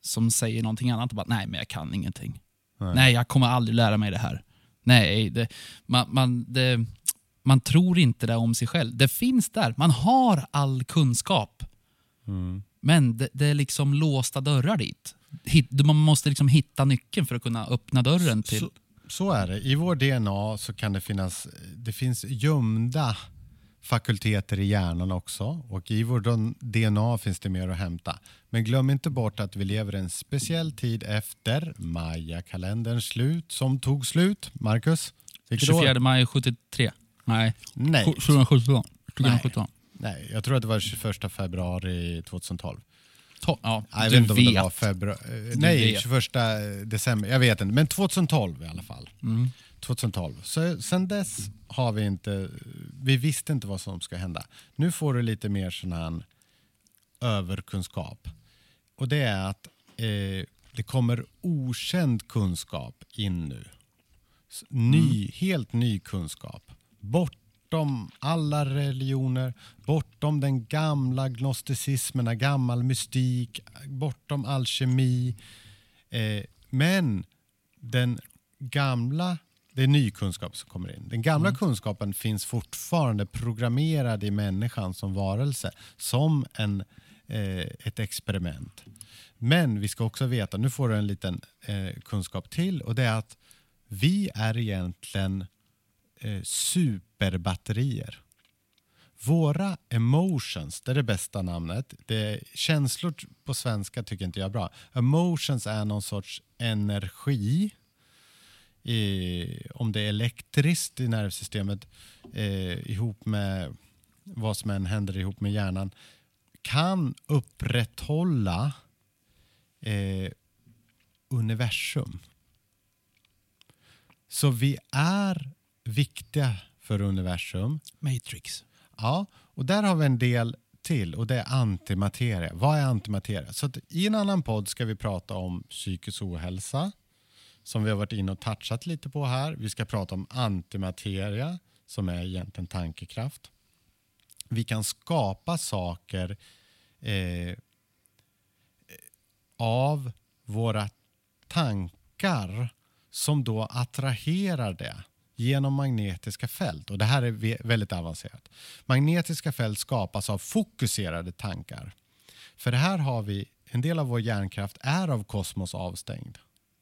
som säger någonting annat. Bara, Nej, men jag kan ingenting. Nej. Nej, jag kommer aldrig lära mig det här. Nej, det, man, man, det, man tror inte det om sig själv. Det finns där. Man har all kunskap. Mm. Men det, det är liksom låsta dörrar dit. Hit, man måste liksom hitta nyckeln för att kunna öppna dörren till... Så, så är det. I vår DNA så kan det finnas det finns gömda fakulteter i hjärnan också och i vår DNA finns det mer att hämta. Men glöm inte bort att vi lever en speciell tid efter Maya-kalenderns slut som tog slut. Marcus? Vilket år? 24 maj 73. Nej, Nej. 2017. 2017. Nej, jag tror att det var 21 februari 2012. To- Ja, Nej, jag vet inte om det var februari. Nej, vet. 21 december. Jag vet inte, men 2012 i alla fall. Mm. 2012. Så sen dess har vi inte, vi visste inte vad som ska hända. Nu får du lite mer sån här överkunskap. Och det är att eh, det kommer okänd kunskap in nu. Ny, Helt ny kunskap. Bortom alla religioner, bortom den gamla gnosticismen, gammal mystik, bortom alkemi. Eh, men den gamla, det är ny kunskap som kommer in. Den gamla kunskapen finns fortfarande programmerad i människan som varelse, som en, eh, ett experiment. Men vi ska också veta, nu får du en liten eh, kunskap till och det är att vi är egentligen eh, superbatterier. Våra emotions, det är det bästa namnet. Det är, känslor på svenska tycker inte jag är bra. Emotions är någon sorts energi. I, om det är elektriskt i nervsystemet eh, ihop med vad som än händer ihop med hjärnan kan upprätthålla eh, universum. Så vi är viktiga för universum. Matrix. Ja, och där har vi en del till och det är antimateria. Vad är antimateria? Så I en annan podd ska vi prata om psykisk ohälsa som vi har varit inne och touchat lite på här. Vi ska prata om antimateria som är egentligen tankekraft. Vi kan skapa saker eh, av våra tankar som då attraherar det genom magnetiska fält. Och Det här är väldigt avancerat. Magnetiska fält skapas av fokuserade tankar. För här har vi en del av vår hjärnkraft är av kosmos avstängd.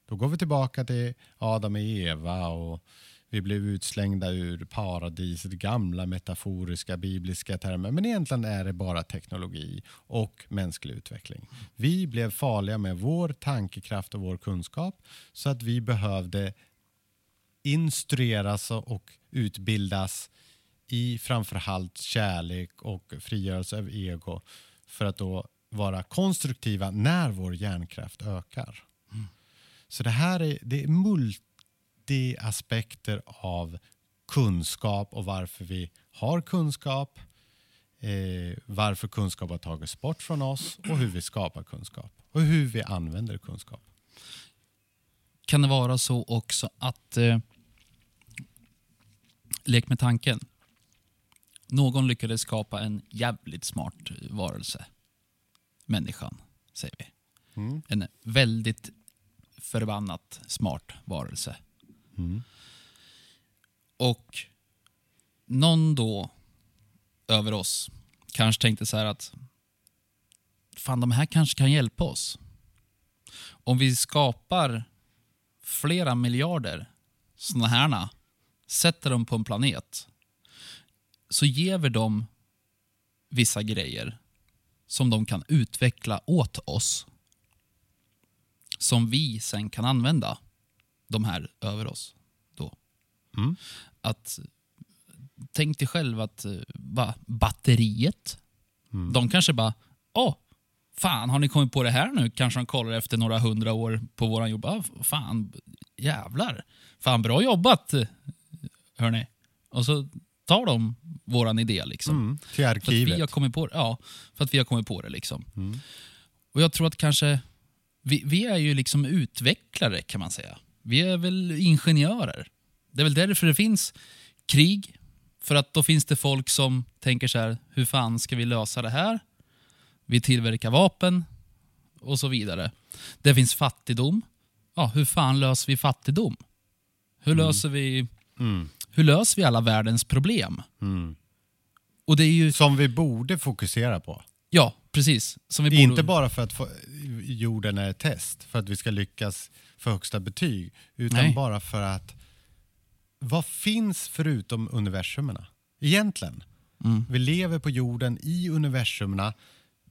Då går vi tillbaka till Adam och Eva och vi blev utslängda ur paradiset, gamla metaforiska bibliska termer. Men egentligen är det bara teknologi och mänsklig utveckling. Vi blev farliga med vår tankekraft och vår kunskap så att vi behövde instrueras och utbildas i framförallt kärlek och frigörelse av ego för att då vara konstruktiva när vår hjärnkraft ökar. Så det här är, det är 90 aspekter av kunskap och varför vi har kunskap, eh, varför kunskap har tagits bort från oss och hur vi skapar kunskap och hur vi använder kunskap. Kan det vara så också att... Eh, lek med tanken. Någon lyckades skapa en jävligt smart varelse. Människan, säger vi. Mm. En väldigt förbannat smart varelse. Mm. Och någon då över oss kanske tänkte så här att fan, de här kanske kan hjälpa oss. Om vi skapar flera miljarder såna här, sätter dem på en planet, så ger vi dem vissa grejer som de kan utveckla åt oss. Som vi sen kan använda, de här över oss. Då. Mm. Att Tänk dig själv att eh, bara, batteriet, Mm. de kanske bara, åh, fan har ni kommit på det här nu? Kanske de kollar efter några hundra år på våran jobb. Ah, fan, jävlar. Fan, bra jobbat, hörni. Och så tar de våran idé liksom. Mm. Till För att arkivet. vi har kommit på det. Ja, för att vi har kommit på det. liksom. Mm. Och jag tror att kanske... Vi, vi är ju liksom utvecklare kan man säga. Vi är väl ingenjörer. Det är väl därför det finns krig. För att då finns det folk som tänker så här, hur fan ska vi lösa det här? Vi tillverkar vapen och så vidare. Det finns fattigdom. Ja, hur fan löser vi fattigdom? Hur löser vi, Mm. Hur löser vi alla världens problem? Mm. Och det är ju, Som vi borde fokusera på. ja, precis. Som vi borde, Inte bara för att få, jorden är ett test, för att vi ska lyckas få högsta betyg, utan Nej. bara för att vad finns förutom universumerna? Egentligen. Mm. Vi lever på jorden i universumerna.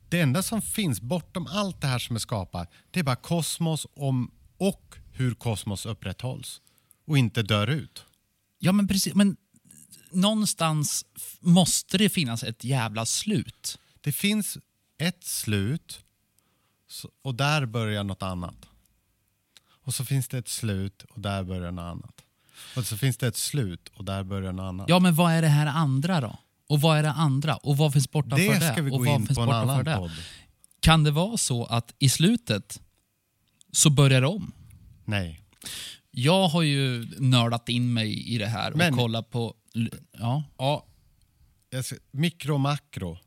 Det enda som finns bortom allt det här som är skapat, det är bara kosmos om, och hur kosmos upprätthålls och inte dör ut. Ja, men precis. Men någonstans måste det finnas ett jävla slut. Det finns ett slut och där börjar något annat. Och så finns det ett slut och där börjar något annat. Och så finns det ett slut och där börjar något annat. Ja, men vad är det här andra då? Och vad är det andra? Och vad finns bortanför det? det ska vi och gå vad in på en annan det? podd. Kan det vara så att i slutet så börjar det om? Nej. Jag har ju nördat in mig i det här Men- och kollat på... Ja, Ja, jag mikro och makro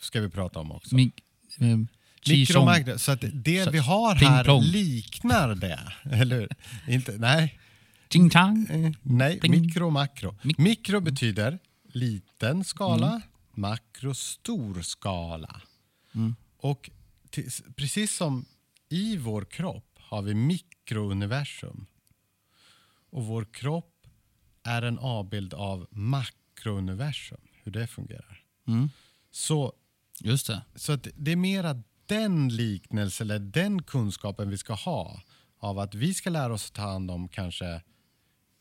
ska vi prata om också. mi, eh, Mikro och makro, så att det Så- vi har ping här liknar det. Eller hur? Inte, nej. Ching chang. Eh, Nej, Ping. mikro och makro. Mik- mikro betyder liten skala, Mm. makro stor skala. Mm. Och precis som i vår kropp har vi mikrouniversum. Och vår kropp är en avbild av makrouniversum, hur det fungerar. Mm. Så, Just det. så att det är mera den liknelsen eller den kunskapen vi ska ha av att vi ska lära oss att ta hand om kanske,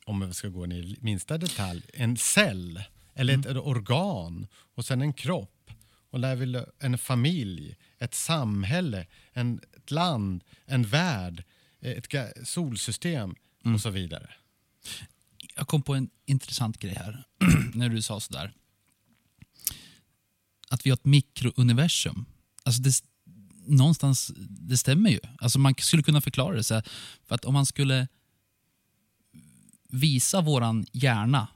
om vi ska gå ner i minsta detalj, en cell eller ett, ett organ och sen en kropp och där vi en familj, ett samhälle, en, ett land, en värld, ett ga- solsystem och så vidare. Jag kom på en intressant grej här, när du sa sådär. Att vi har ett mikrouniversum. Alltså det, någonstans, det stämmer ju. Alltså man skulle kunna förklara det så här, för att om man skulle visa våran hjärna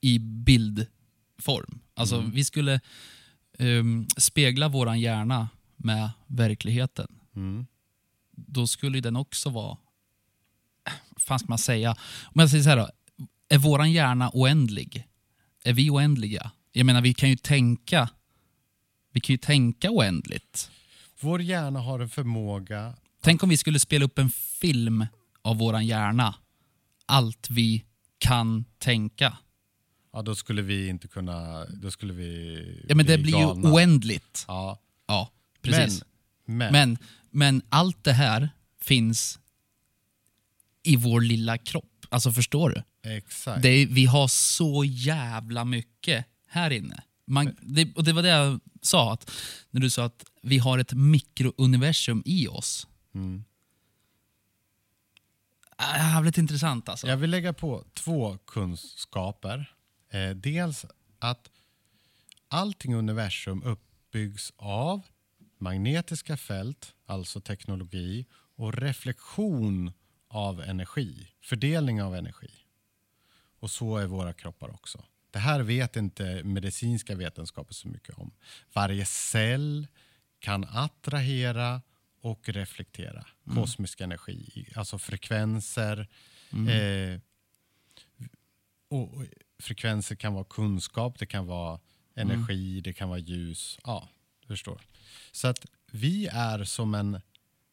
i bildform. Alltså vi skulle ehm, spegla våran hjärna med verkligheten. Mm. Då skulle den också vara vad fan ska man säga? Om jag säger så här då. Är våran hjärna oändlig? Är vi oändliga? Jag menar, vi kan ju tänka vi kan ju tänka oändligt. Vår hjärna har en förmåga Tänk om vi skulle spela upp en film av våran hjärna. Allt vi kan tänka. Ja, då skulle vi inte kunna... Då skulle vi Ja, men det bli blir galna. ju oändligt. Ja, Ja, precis. men, men, Men, men allt det här finns i vår lilla kropp. Alltså förstår du? exakt. Det vi har så jävla mycket här inne. Man, det, och det var det jag sa, att, när du sa att vi har ett mikrouniversum i oss. Mm. Ah, jävligt intressant alltså. Jag vill lägga på två kunskaper. Eh, dels att allting universum uppbyggs av magnetiska fält, alltså teknologi, och reflektion av energi, fördelning av energi. Och så är våra kroppar också. Det här vet inte medicinska vetenskaper så mycket om. Varje cell kan attrahera och reflektera kosmisk energi, alltså frekvenser. Eh, och frekvenser kan vara kunskap, det kan vara energi, det kan vara ljus. Ja, förstår. Så att vi är som en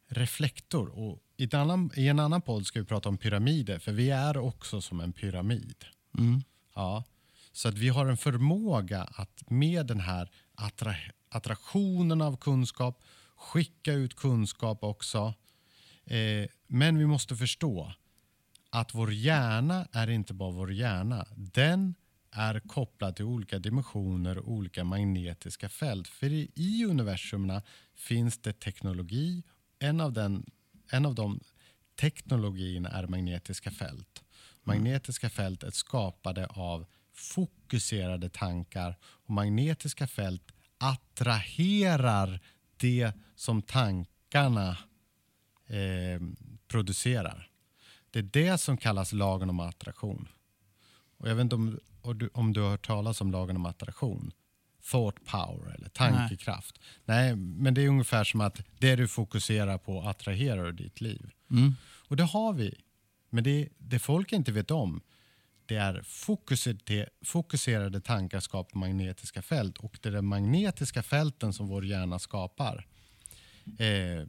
reflektor. Och i, ett annan, I en annan podd ska vi prata om pyramider, för vi är också som en pyramid. Mm. Ja. Så att vi har en förmåga att med den här attra attraktionen av kunskap skicka ut kunskap också. Eh, men vi måste förstå att vår hjärna är inte bara vår hjärna. Den är kopplad till olika dimensioner och olika magnetiska fält. För i, i universumna finns det teknologi. En av, den, en av de teknologierna är magnetiska fält. Magnetiska fält är skapade av fokuserade tankar och magnetiska fält attraherar det som tankarna eh, producerar. Det är det som kallas lagen om attraktion. Och jag vet inte om, om, du, om du har hört talas om lagen om attraktion? Thought power eller tankekraft. Nej. men det är ungefär som att det du fokuserar på attraherar ditt liv. Mm. Och det har vi. Men det, det folk inte vet om det är fokuserade, tankar skapar magnetiska fält och det är de magnetiska fälten som vår hjärna skapar eh,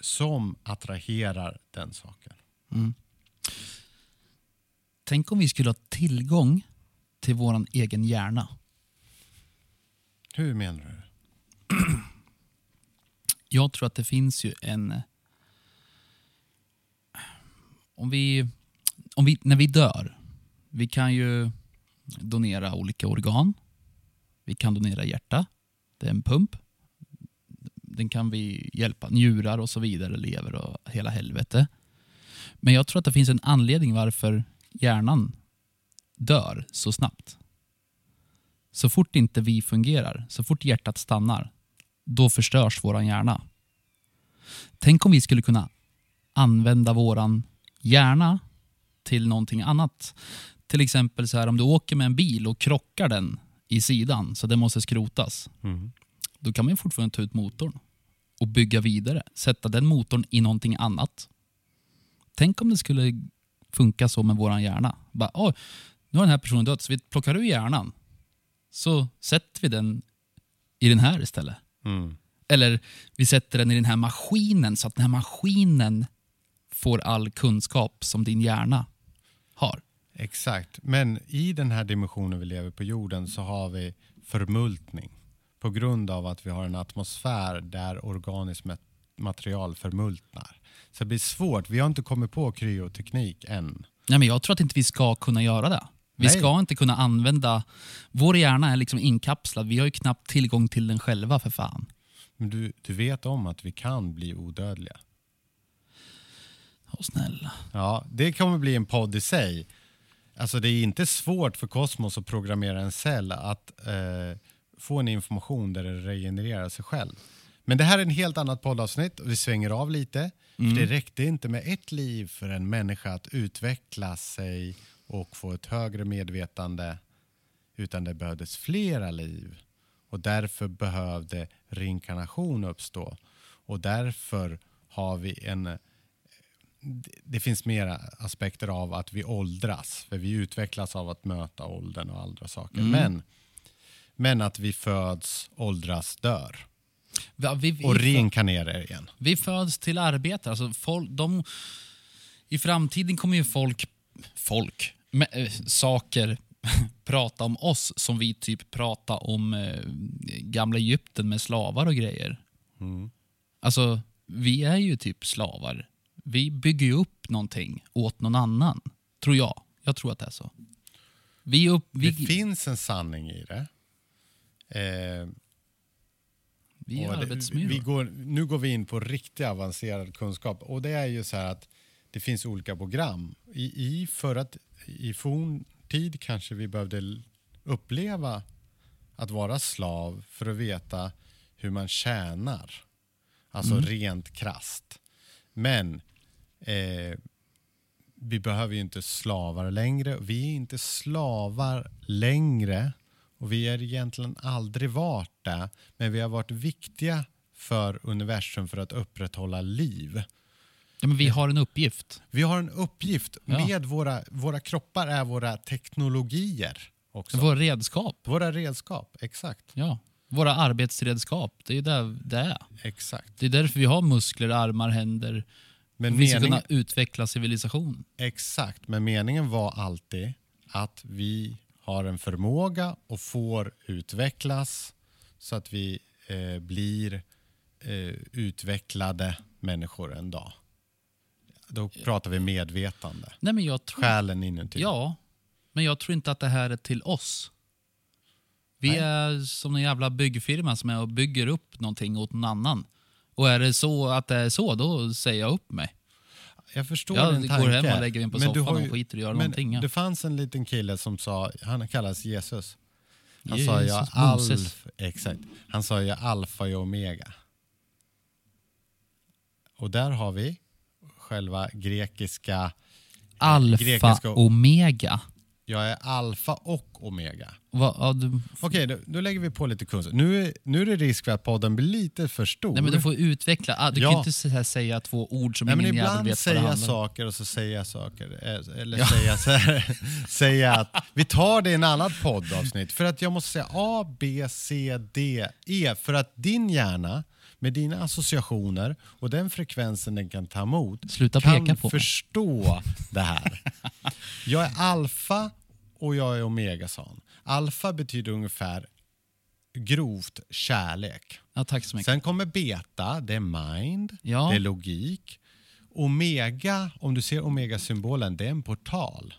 som attraherar den saken. Tänk om vi skulle ha tillgång till vår egen hjärna. Hur menar du? Jag tror att det finns ju en... Om vi, om vi, när vi dör, vi kan ju donera olika organ. Vi kan donera hjärta, det är en pump. Den kan vi hjälpa, njurar och så vidare, lever och hela helvete. Men jag tror att det finns en anledning varför hjärnan dör så snabbt. Så fort inte vi fungerar, så fort hjärtat stannar, då förstörs våran hjärna. Tänk om vi skulle kunna använda våran hjärna till någonting annat. Till exempel så här om du åker med en bil och krockar den i sidan så den måste skrotas. Mm. Då kan man fortfarande ta ut motorn och bygga vidare. Sätta den motorn i någonting annat. Tänk om det skulle funka så med våran hjärna. Bara, Oj, nu har den här personen dött, så vi plockar ur hjärnan. Så sätter vi den i den här istället. Mm. Eller vi sätter den i den här maskinen så att den här maskinen får all kunskap som din hjärna har. Exakt, men i den här dimensionen vi lever på jorden så har vi förmultning på grund av att vi har en atmosfär där organiskt mat- material förmultnar. Så det blir svårt. Vi har inte kommit på kryoteknik än. Nej, men jag tror att inte vi ska kunna göra det. Vi Nej. ska inte kunna använda... Vår hjärna är liksom inkapslad. Vi har ju knappt tillgång till den själva för fan. Men du, du vet om att vi kan bli odödliga. Åh snälla. Ja, det kommer bli en podd i sig. Alltså det är inte svårt för Kosmos att programmera en cell att eh, få en information där det regenererar sig själv. Men det här är en helt annat poddavsnitt och vi svänger av lite. För det räckte inte med ett liv för en människa att utveckla sig och få ett högre medvetande utan det behövdes flera liv. Och därför behövde reinkarnation uppstå. Och därför har vi en det- finns mera aspekter av att vi åldras. För vi utvecklas av att möta åldern och andra saker. Men, men att vi föds, åldras, dör Va- Vi, vi, och reinkarnerar igen. vi föds till arbete. Alltså folk, de, I framtiden kommer ju folk, folk saker prata om oss som vi typ pratar om eh, gamla Egypten med slavar och grejer. Alltså, vi är ju typ slavar. Vi bygger ju upp någonting åt någon annan, tror jag. Jag tror att det är så. Vi upp, vi, Det finns en sanning i det. Eh, vi är arbetsmyror. nu går vi in på riktigt avancerad kunskap. Och det är ju så här att det finns olika program. I, i, för att, I forntid kanske vi behövde uppleva att vara slav för att veta hur man tjänar. Alltså rent krast. Men eh, vi behöver ju inte slavar längre. Vi är inte slavar längre och vi är egentligen aldrig varit det. Men vi har varit viktiga för universum för att upprätthålla liv. Ja, men vi har en uppgift. Vi har en uppgift Ja. med våra, våra kroppar är våra teknologier också. Våra redskap. Våra redskap, exakt. Ja. Våra arbetsredskap. Det är där det är. exakt. Det är därför vi har muskler, armar, händer. Men vi ska meningen, kunna utveckla civilisation. exakt, men meningen var alltid att vi har en förmåga och får utvecklas så att vi eh, blir eh, utvecklade människor en dag. Då pratar vi medvetande. Nej, men jag tror... Själen inuti. Ja, men jag tror inte att det här är till oss. Vi Nej. är som en jävla byggfirma som är och bygger upp någonting åt någon annan. Och är det så att det är så, då säger jag upp mig. Jag förstår Jag din går tanke. hem och lägger mig på Men soffan har och skiter att göra men någonting, ja. Det fanns en liten kille som sa, han kallas Jesus. Han Jesus, sa jag alf, exakt. Han sa jag alfa och omega. Och där har vi själva grekiska, Alfa grekiska- omega. jag är alfa och omega. Va, ja, du, Okej, då, då lägger vi på lite kunskap. Nu, är- nu är det risk för att podden blir lite för stor. nej, men du får utveckla. Ah, du Ja. kan inte så här säga två ord som Nej, men ingen jävel ibland vet vad om. saker och så säger jag saker. eh, Eller Ja. säga, så här, säga att vi tar det i en annat poddavsnitt. För att jag måste säga A, B, C, D, E. För att din hjärna med dina associationer och den frekvensen den kan ta emot Sluta kan peka på förstå det här. Jag är alfa och jag är omega, sa han. Alfa betyder ungefär grovt kärlek. Ja, tack så mycket. Sen kommer beta, det är mind, Ja. det är logik. Omega, om du ser omega-symbolen, det är en portal.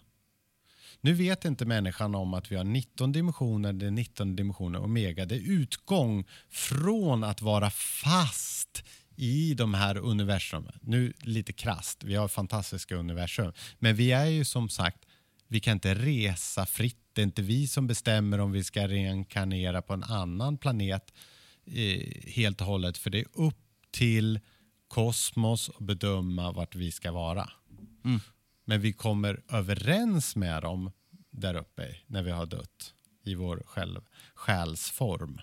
Nu vet inte människan om att vi har 19 dimensioner, det är 19 dimensioner. Omega, det är utgång från att vara fast i de här universumen. Nu lite krast, vi har fantastiska universum. Men vi är ju som sagt, vi kan inte resa fritt. Det är inte vi som bestämmer om vi ska reinkarnera på en annan planet eh, helt och hållet. För det är upp till kosmos att bedöma vart vi ska vara. Mm. Men vi kommer överens med dem där uppe när vi har dött i vår själv, själsform.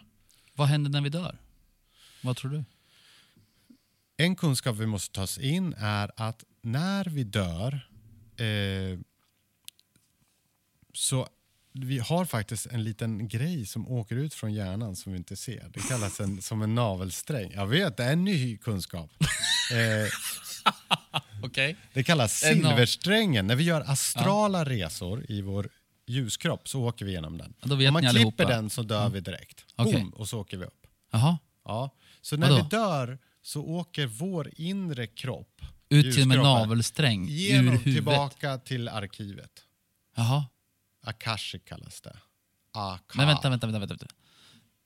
Vad händer när vi dör? Vad tror du? En kunskap vi måste ta oss in är att när vi dör eh, så vi har faktiskt en liten grej som åker ut från hjärnan som vi inte ser. Det kallas en, som en navelsträng. Jag vet, det är en ny kunskap. Eh, Okej. det kallas silversträngen. När vi gör astrala resor i vår ljuskropp så åker vi igenom den. Ja, Om man klipper allihopa. den så dör vi direkt. Okej. Boom, och så åker vi upp. Jaha. Ja. Så när Vadå? vi dör så åker vår inre kropp Ut till med navelsträng ur genom huvudet. tillbaka till arkivet. Jaha. Akashi kallas det. Aka. Men vänta, vänta, vänta. vänta.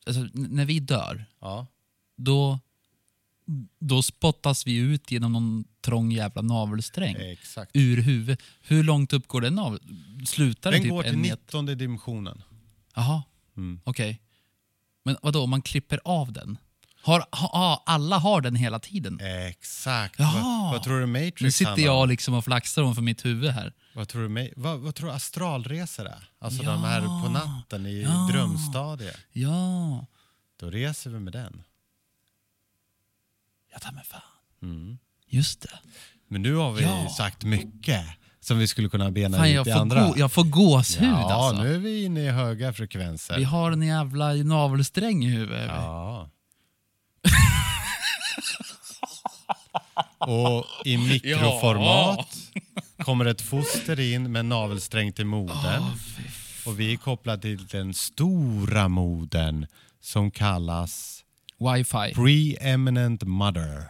Alltså, när vi dör, Ja. då, då spottas vi ut genom någon trång jävla navelsträng. Exakt. Ur huvudet. Hur långt upp går den navel? Slutar den typ går till en meter? 19 dimensionen. Jaha, Mm. okej. Men vadå, om man klipper av den? Har, ha, alla har den hela tiden? Exakt. Jaha. Vad, vad tror du Matrix Nu sitter handlar jag om? liksom och flaxar om för mitt huvud här. Vad tror du, Ma- vad, vad tror du astralresor är? Alltså Ja. de här på natten i Ja. drömstadiet. Ja, Då reser vi med den. ja ta mig fan. Mm. Just det. Men nu har vi Ja. sagt mycket som vi skulle kunna bena Fan, ut jag, i får andra. gå, jag får gåshud ja, alltså. nu är vi inne i höga frekvenser. Vi har en jävla navelsträng i huvudet. Ja. Och i mikroformat kommer ett foster in med navelsträng till modern. och vi är kopplade till den stora modern som kallas Wifi. Preeminent Mother.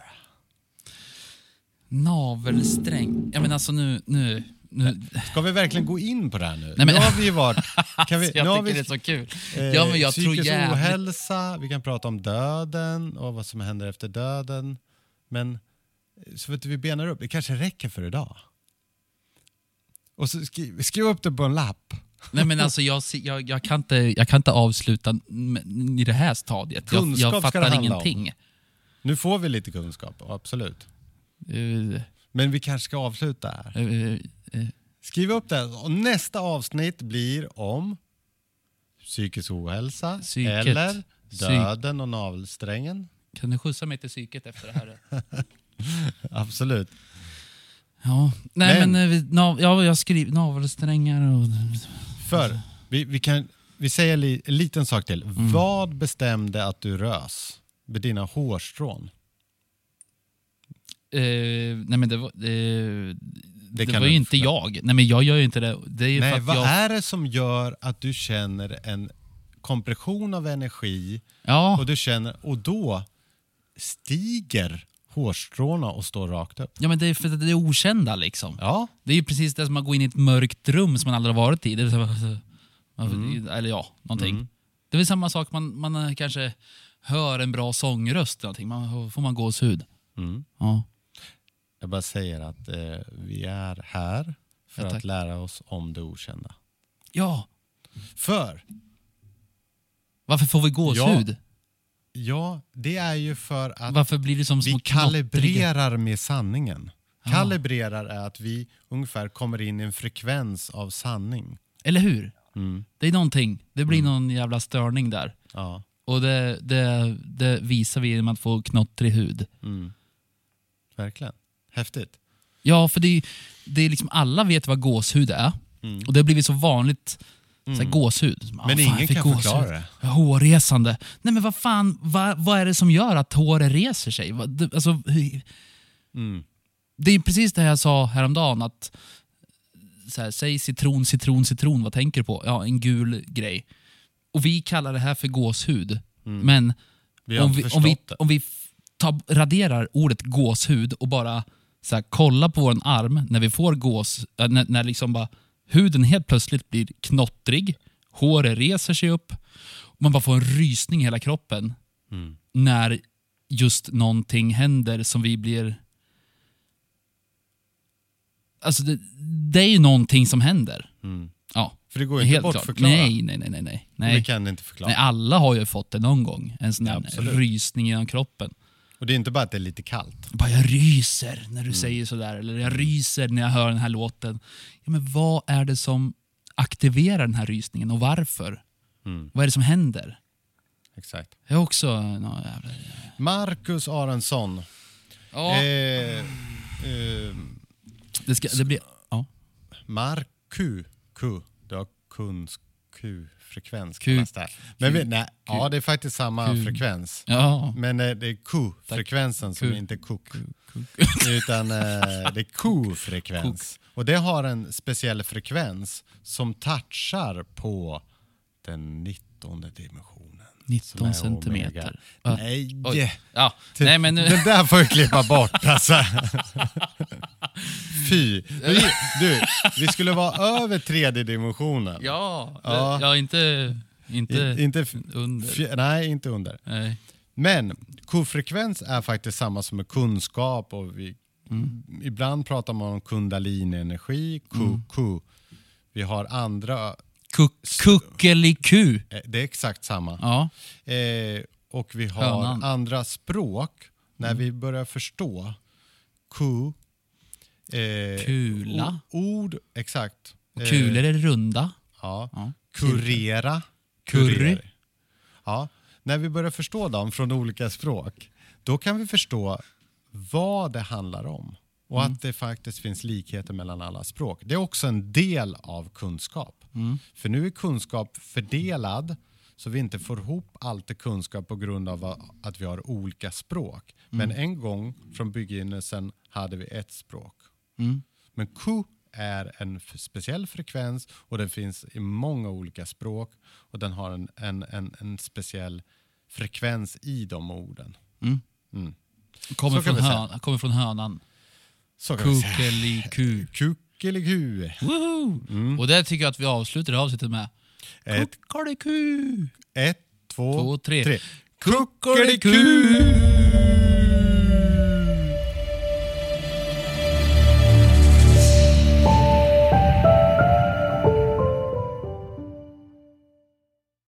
Navelsträng. Ja men alltså nu... nu, nu. Ska vi verkligen gå in på det här nu? Nej, men- nu har vi varit... Kan vi, jag nu har vi, det är så kul. eh, ja men jag tror psykisk jävligt... ohälsa, vi kan prata om döden och vad som händer efter döden. Men så att vi benar upp. Det kanske räcker för idag. Och så skriv, skriv upp det på en lapp. Nej men alltså jag, jag, jag, kan, inte, jag kan inte avsluta i det här stadiet. Jag, Kunskap jag fattar handla om. ingenting. Nu får vi lite kunskap, absolut. Uh, Men vi kanske ska avsluta här. uh, uh, Skriv upp det. Och nästa avsnitt blir om psykisk ohälsa Psyket. eller Psy- döden och navelsträngen. kan du skjutsa mig till psyket efter det här? Absolut. Ja, nej Men- men, eh, vi- nav, ja, jag skriver navelsträngar och... För vi, vi, kan, vi säger li, en liten sak till. Mm. Vad bestämde att du rös med dina hårstrån? Eh, nej men det var, eh, det kan var ju inte jag. Nej men jag gör ju inte det. Det är Nej, vad jag... är det som gör att du känner en kompression av energi Ja, och du känner och då stiger hårstråna och står rakt upp? ja men det är för att det är okända liksom. Ja, Det är ju precis det som att gå in i ett mörkt rum som man aldrig har varit i. Det är så, Eller ja, någonting. Mm. Det är väl samma sak, man, man eh, kanske hör en bra sångröst eller någonting. Man, får man gåshud. Mm. Ja. jag bara säger att eh, vi är här för Ja, att lära oss om det okända. ja, För varför får vi gåshud? Ja, det är ju för att vi knottriga- kalibrerar med sanningen. Ja. Kalibrerar är att vi ungefär kommer in i en frekvens av sanning. Eller hur? Mm. Det är någonting. Det blir någon jävla störning där. Ja. Och det, det, det visar vi genom att få knottrig hud. Mm. Verkligen. Häftigt. Ja, för det är, det är liksom alla vet vad gåshud är. Mm. Och det har blivit så vanligt. Så här, Mm. gåshud. Ah, Men jag ingen kan gåshud. förklara det. Hårresande. Nej men vad fan, vad, vad är det som gör att håret reser sig? Det- Alltså, Mm. det är precis det jag sa häromdagen. Att, så här, säg citron, citron, citron. Vad tänker du på? Ja, en gul grej. Och vi kallar det här för gåshud. Mm. Men Vi om, vi, om, vi, om vi tar, raderar ordet gåshud och bara så här, kollar på vår arm när vi får gås, äh, när, när liksom bara, huden helt plötsligt blir knottrig, håret reser sig upp och man bara får en rysning i hela kroppen Mm. när just någonting händer som vi blir... Alltså det, det är ju någonting som händer. Mm. Ja, För det går ju inte helt bort klart. förklara. Nej, nej, nej, nej. nej. Det kan inte förklara. Nej, alla har ju fått det någon gång. En sån Ja, där absolut. rysning genom kroppen. Och det är inte bara att det är lite kallt. Bara jag ryser när du Mm. säger sådär, eller jag ryser när jag hör den här låten. Ja, men vad är det som aktiverar den här rysningen och varför? Mm. Vad är det som händer? Exakt. Jag är också... No, jävla... Marcus Aronsson. ja, Eh, eh, det, ska, det blir... Ja. Marku. Q. Du har kunsk... Q-frekvens Q- kallas det. Men vi, nej, ja, det är faktiskt samma Q- frekvens. ja. Men eh, det är Q-frekvensen som inte är kuk. Utan eh, det är Q-frekvens. Och det har en speciell frekvens som touchar på den 19 dimensionen. Som 19 är centimeter. omega. Nej! Oj. Ja, nej men nu... Den där får vi klippa bort alltså. Fy! Vi, du, vi skulle vara över tredje dimensionen. Ja, Ja. ja inte, inte I, inte under. nej, inte under. Nej. Men kofrekvens är faktiskt samma som med kunskap. Och vi, Ibland pratar man om kundalini-energi, ku, ku. Vi har andra, Kuckeliku. eh, det är exakt samma. Ja. Eh, och vi har Hönan. andra språk. När Mm. vi börjar förstå ku, eh, Kula. Ord, exakt. Eh, Kulor är runda. Ja. Ja. Kurera. Curry. Ja. När vi börjar förstå dem från olika språk, då kan vi förstå vad det handlar om. Och Mm. att det faktiskt finns likheter mellan alla språk. Det är också en del av kunskap. Mm. För nu är kunskap fördelad så vi inte får ihop allt kunskap på grund av att vi har olika språk. Men Mm. en gång från begynnelsen hade vi ett språk. Mm. Men ku är en speciell frekvens och den finns i många olika språk och den har en, en, en, en speciell frekvens i de orden. Mm. Mm. Kommer, från hön, kommer från hönan. Kuckeliku. Kuckeliku. Woho! Mm. Och det tycker jag att vi avslutar avsnittet med. Ett, Kuckeliku. ett, två, Två, tre. tre. Kuckeliku.